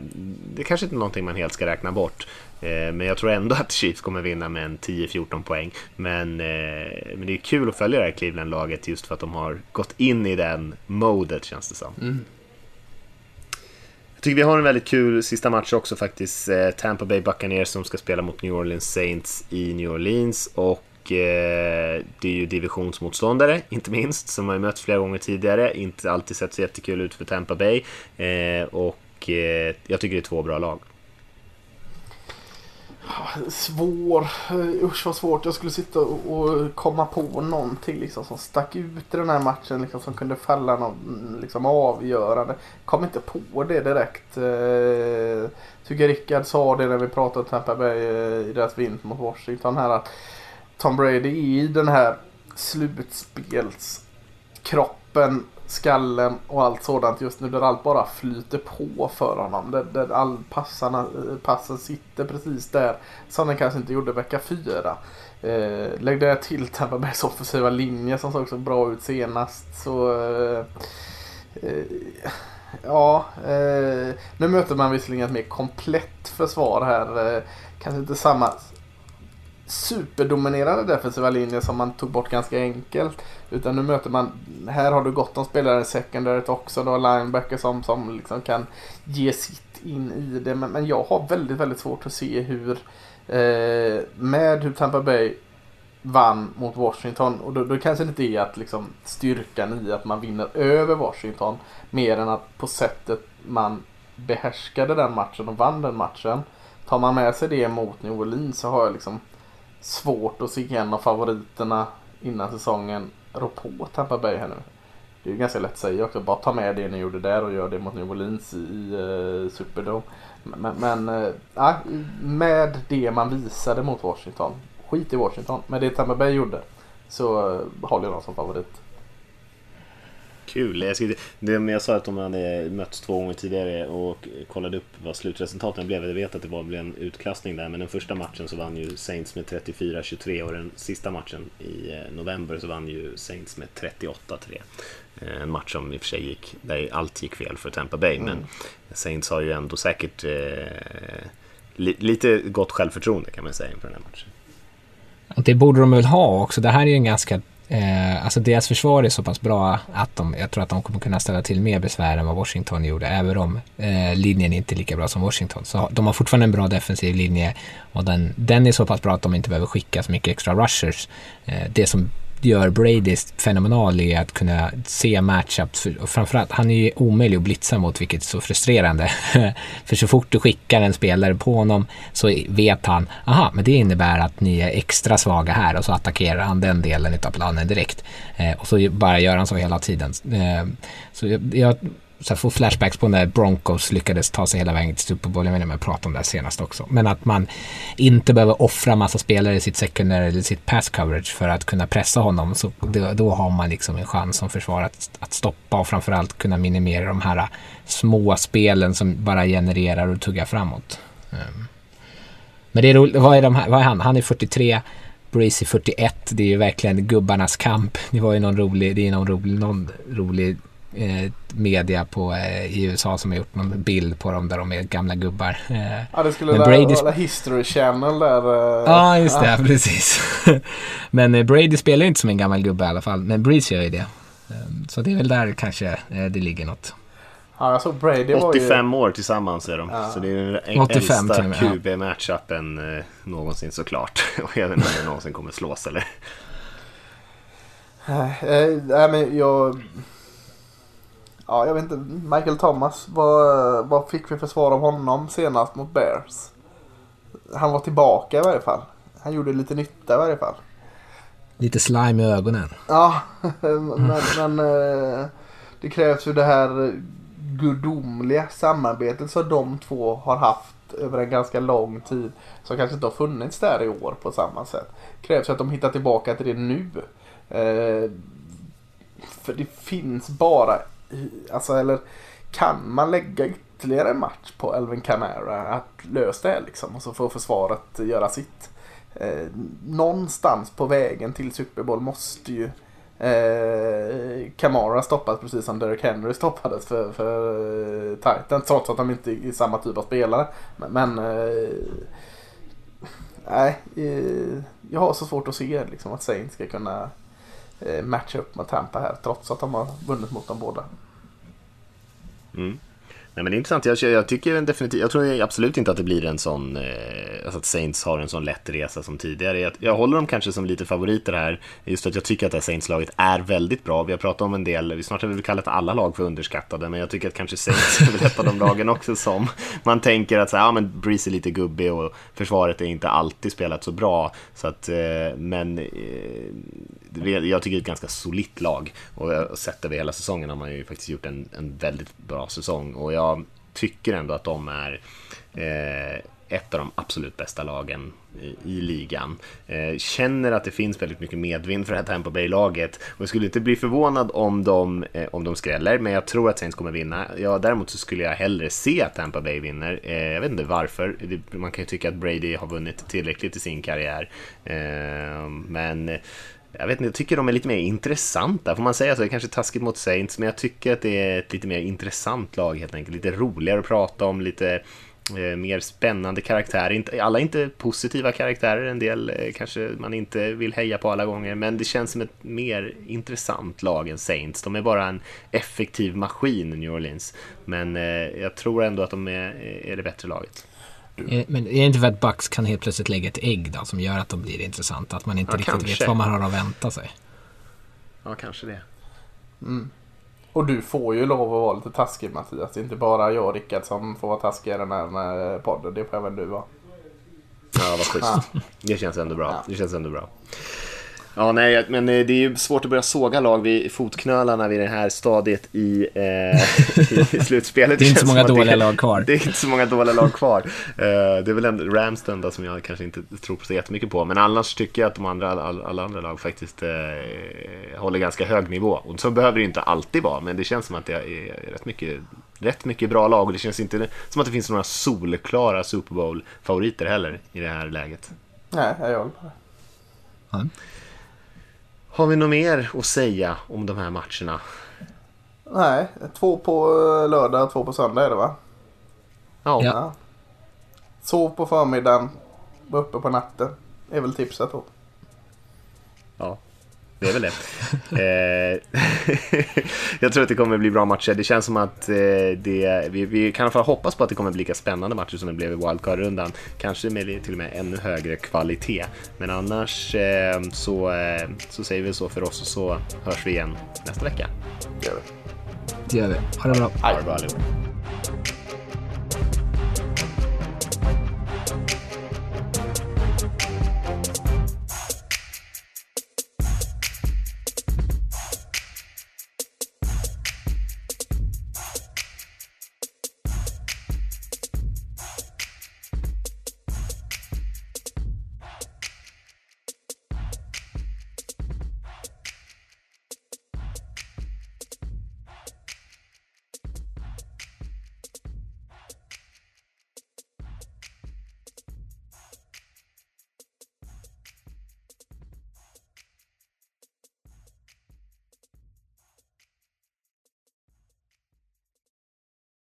det kanske inte är någonting man helt ska räkna bort. Eh, men jag tror ändå att Chiefs kommer vinna med en 10-14 poäng. Men, eh, men det är kul att följa det här Cleveland-laget just för att de har gått in i den modet känns det som. Mm. Jag tycker vi har en väldigt kul sista match också faktiskt. Eh, Tampa Bay Buccaneers som ska spela mot New Orleans Saints i New Orleans. Och eh, det är ju divisionsmotståndare, inte minst, som har mötts flera gånger tidigare. Inte alltid sett så jättekul ut för Tampa Bay. Eh, och jag tycker det är två bra lag. Svår. Usch vad svårt. Jag skulle sitta och komma på någonting liksom, som stack ut i den här matchen. Liksom, som kunde falla någon liksom, avgörande. Kom inte på det direkt. Eh, tycker Rickard sa det när vi pratade om Tampa Bay eh, i deras vinst mot Washington. Här att Tom Brady i den här slutspelskroppen skallen och allt sådant just nu där allt bara flyter på för honom. Där, där all passarna, eh, passen sitter precis där som den kanske inte gjorde vecka fyra. Eh, lägg det till Tampa Bays offensiva linje som såg så bra ut senast. Så eh, Eh, ja, eh, nu möter man visserligen ett mer komplett försvar här. Eh, kanske inte samma superdominerande defensiva linje som man tog bort ganska enkelt. Utan nu möter man, här har du gott om spelare i secondaryt också. Du har linebacker som, som liksom kan ge sitt in i det. Men, men jag har väldigt, väldigt svårt att se hur, eh, med hur Tampa Bay vann mot Washington. Och då, då kanske det inte är att liksom styrkan i att man vinner över Washington. Mer än att på sättet man behärskade den matchen och vann den matchen. Tar man med sig det mot New Orleans så har jag liksom svårt att se en av favoriterna innan säsongen rå på Tampa Bay här nu. Det är ju ganska lätt att säga också. Bara ta med det ni gjorde där och gör det mot New Orleans i, i eh, Superdome. Men, men äh, med det man visade mot Washington. Skit i Washington. Med det Tampa Bay gjorde. Så håller jag dem som favorit. Kul. Jag, skulle, det, jag sa att de hade mötts två gånger tidigare och kollade upp vad slutresultaten blev. Jag vet att det var en utklassning där, men den första matchen så vann ju Saints med 34-23 och den sista matchen i eh, november så vann ju Saints med 38-3. Eh, en match som i och för sig gick, där allt gick fel för Tampa Bay, mm. men Saints har ju ändå säkert eh, li, lite gott självförtroende kan man säga inför den här matchen. Det borde de väl ha också. Det här är ju en ganska Eh, alltså deras försvar är så pass bra att de, jag tror att de kommer kunna ställa till mer besvär än vad Washington gjorde, även om eh, linjen inte är lika bra som Washington. Så de har fortfarande en bra defensiv linje och den, den är så pass bra att de inte behöver skicka så mycket extra rushers. Eh, det som gör Brady fenomenal i att kunna se matchups. Och framförallt, han är ju omöjlig att blitza mot vilket är så frustrerande. [laughs] För så fort du skickar en spelare på honom så vet han, aha, men det innebär att ni är extra svaga här och så attackerar han den delen av planen direkt. Eh, och så bara gör han så hela tiden. Eh, så jag, jag så här, få flashbacks på när Broncos lyckades ta sig hela vägen till Super Bowl. Jag menar, om jag pratade om det här senast också. Men att man inte behöver offra massa spelare i sitt secondary eller sitt pass coverage för att kunna pressa honom. Så då, då har man liksom en chans som försvar att, att stoppa och framförallt kunna minimera de här små spelen som bara genererar och tuggar framåt. Ehm. Men det är roligt, vad är, de här, vad är han? Han är 43. Breezy 41, det är ju verkligen gubbarnas kamp. Det var ju någon rolig, det är någon rolig, någon rolig eh, media på, eh, i USA som har gjort någon bild på dem där de är gamla gubbar. Eh, ja, det skulle vara Brady... History Channel där. Eh, ja, just det, ja. [laughs] precis. [laughs] men eh, Brady spelar ju inte som en gammal gubbe i alla fall, men Breeze gör ju det. Eh, så det är väl där kanske eh, det ligger något. Ja, jag såg Brady 85 ju... år tillsammans är de. Ja. Så det är den 85, äldsta QB-matchupen eh, någonsin såklart. [laughs] Och jag vet inte om det någonsin kommer slås eller? Nej, men jag ja, jag vet inte, Michael Thomas, vad, vad fick vi för svar av honom senast mot Bears? Han var tillbaka i varje fall. Han gjorde lite nytta i varje fall. Lite slime i ögonen. Ja, [laughs] men, men eh, det krävs ju det här gudomliga samarbetet som de två har haft över en ganska lång tid. Som kanske inte har funnits där i år på samma sätt. Det krävs ju att de hittar tillbaka till det nu. Eh, för det finns bara alltså eller kan man lägga ytterligare en match på Elvin Camara att lösa det liksom och så får försvaret göra sitt. Eh, någonstans på vägen till Super Bowl måste ju eh, Camara stoppas precis som Derek Henry stoppades för, för eh, Titan trots att de inte är samma typ av spelare. Men, men eh, nej, eh, jag har så svårt att se liksom, att Saints ska kunna Eh, matcha upp med Tampa här trots att de har vunnit mot dem båda. Mm. Nej, men det är intressant. Jag, jag, tycker definitivt, jag tror absolut inte att det blir en sån, eh, alltså att Saints har en sån lätt resa som tidigare. Jag, jag håller dem kanske som lite favoriter här, just för att jag tycker att det här Saints-laget är väldigt bra. Vi har pratat om en del, snart har vi kallat alla lag för underskattade, men jag tycker att kanske Saints är väl ett av de lagen också som man tänker att så här, ja, men Breeze är lite gubbig och försvaret är inte alltid spelat så bra. Så att, eh, men jag tycker det är ett ganska solitt lag och sett över hela säsongen har man ju faktiskt gjort en, en väldigt bra säsong. Och jag tycker ändå att de är eh, ett av de absolut bästa lagen i, i ligan. Eh, känner att det finns väldigt mycket medvind för det här Tampa Bay-laget och jag skulle inte bli förvånad om de, eh, om de skräller, men jag tror att Saints kommer vinna. Ja, däremot så skulle jag hellre se att Tampa Bay vinner. Eh, jag vet inte varför. Man kan ju tycka att Brady har vunnit tillräckligt i sin karriär, eh, men jag vet inte, jag tycker de är lite mer intressanta, får man säga så? Det är kanske taskigt mot Saints, men jag tycker att det är ett lite mer intressant lag helt enkelt. Lite roligare att prata om, lite eh, mer spännande karaktärer. Alla är inte positiva karaktärer, en del eh, kanske man inte vill heja på alla gånger, men det känns som ett mer intressant lag än Saints. De är bara en effektiv maskin, New Orleans, men eh, jag tror ändå att de är, är det bättre laget. Eh, men är det inte för att Bucks kan helt plötsligt lägga ett ägg då, som gör att de blir intressanta? Att man inte ja, riktigt kanske. vet vad man har att vänta sig? Ja, kanske det. Mm. Och du får ju lov att vara lite taskig Mattias. Det är inte bara jag och Rickard som får vara taskiga i den här podden. Det får även du vara. Ja, vad schysst. Det känns ändå bra. Det känns ändå bra. Ja, nej, men eh, det är ju svårt att börja såga lag vid fotknölarna vid det här stadiet i, eh, i [laughs] slutspelet. det är inte så många dåliga det, lag kvar. Det är inte så många dåliga lag kvar. Uh, det är väl en Ramsden då, som jag kanske inte tror på så jättemycket på. Men annars tycker jag att de andra, all, alla andra lag faktiskt uh, håller ganska hög nivå. Och så behöver det inte alltid vara, men det känns som att det är rätt mycket rätt mycket bra lag och det känns inte som att det finns några solklara Super Bowl-favoriter heller i det här läget. Nej, jag håller på det. Har vi något mer att säga om de här matcherna? Nej, två på eh, lördag, två på söndag är det va? Ja. ja. Sov på förmiddagen, var uppe på natten. är väl tipset då. Det är väl det. [laughs] eh, [laughs] jag tror att det kommer bli bra matcher. Det känns som att eh, det, vi, vi kan i alla fall hoppas på att det kommer bli lika spännande matcher som det blev i wildcard-rundan. Kanske med till och med ännu högre kvalitet. Men annars eh, så, så säger vi så för oss och så hörs vi igen nästa vecka. Det gör vi. Det gör vi. Ha det bra. Ha det bra allihop.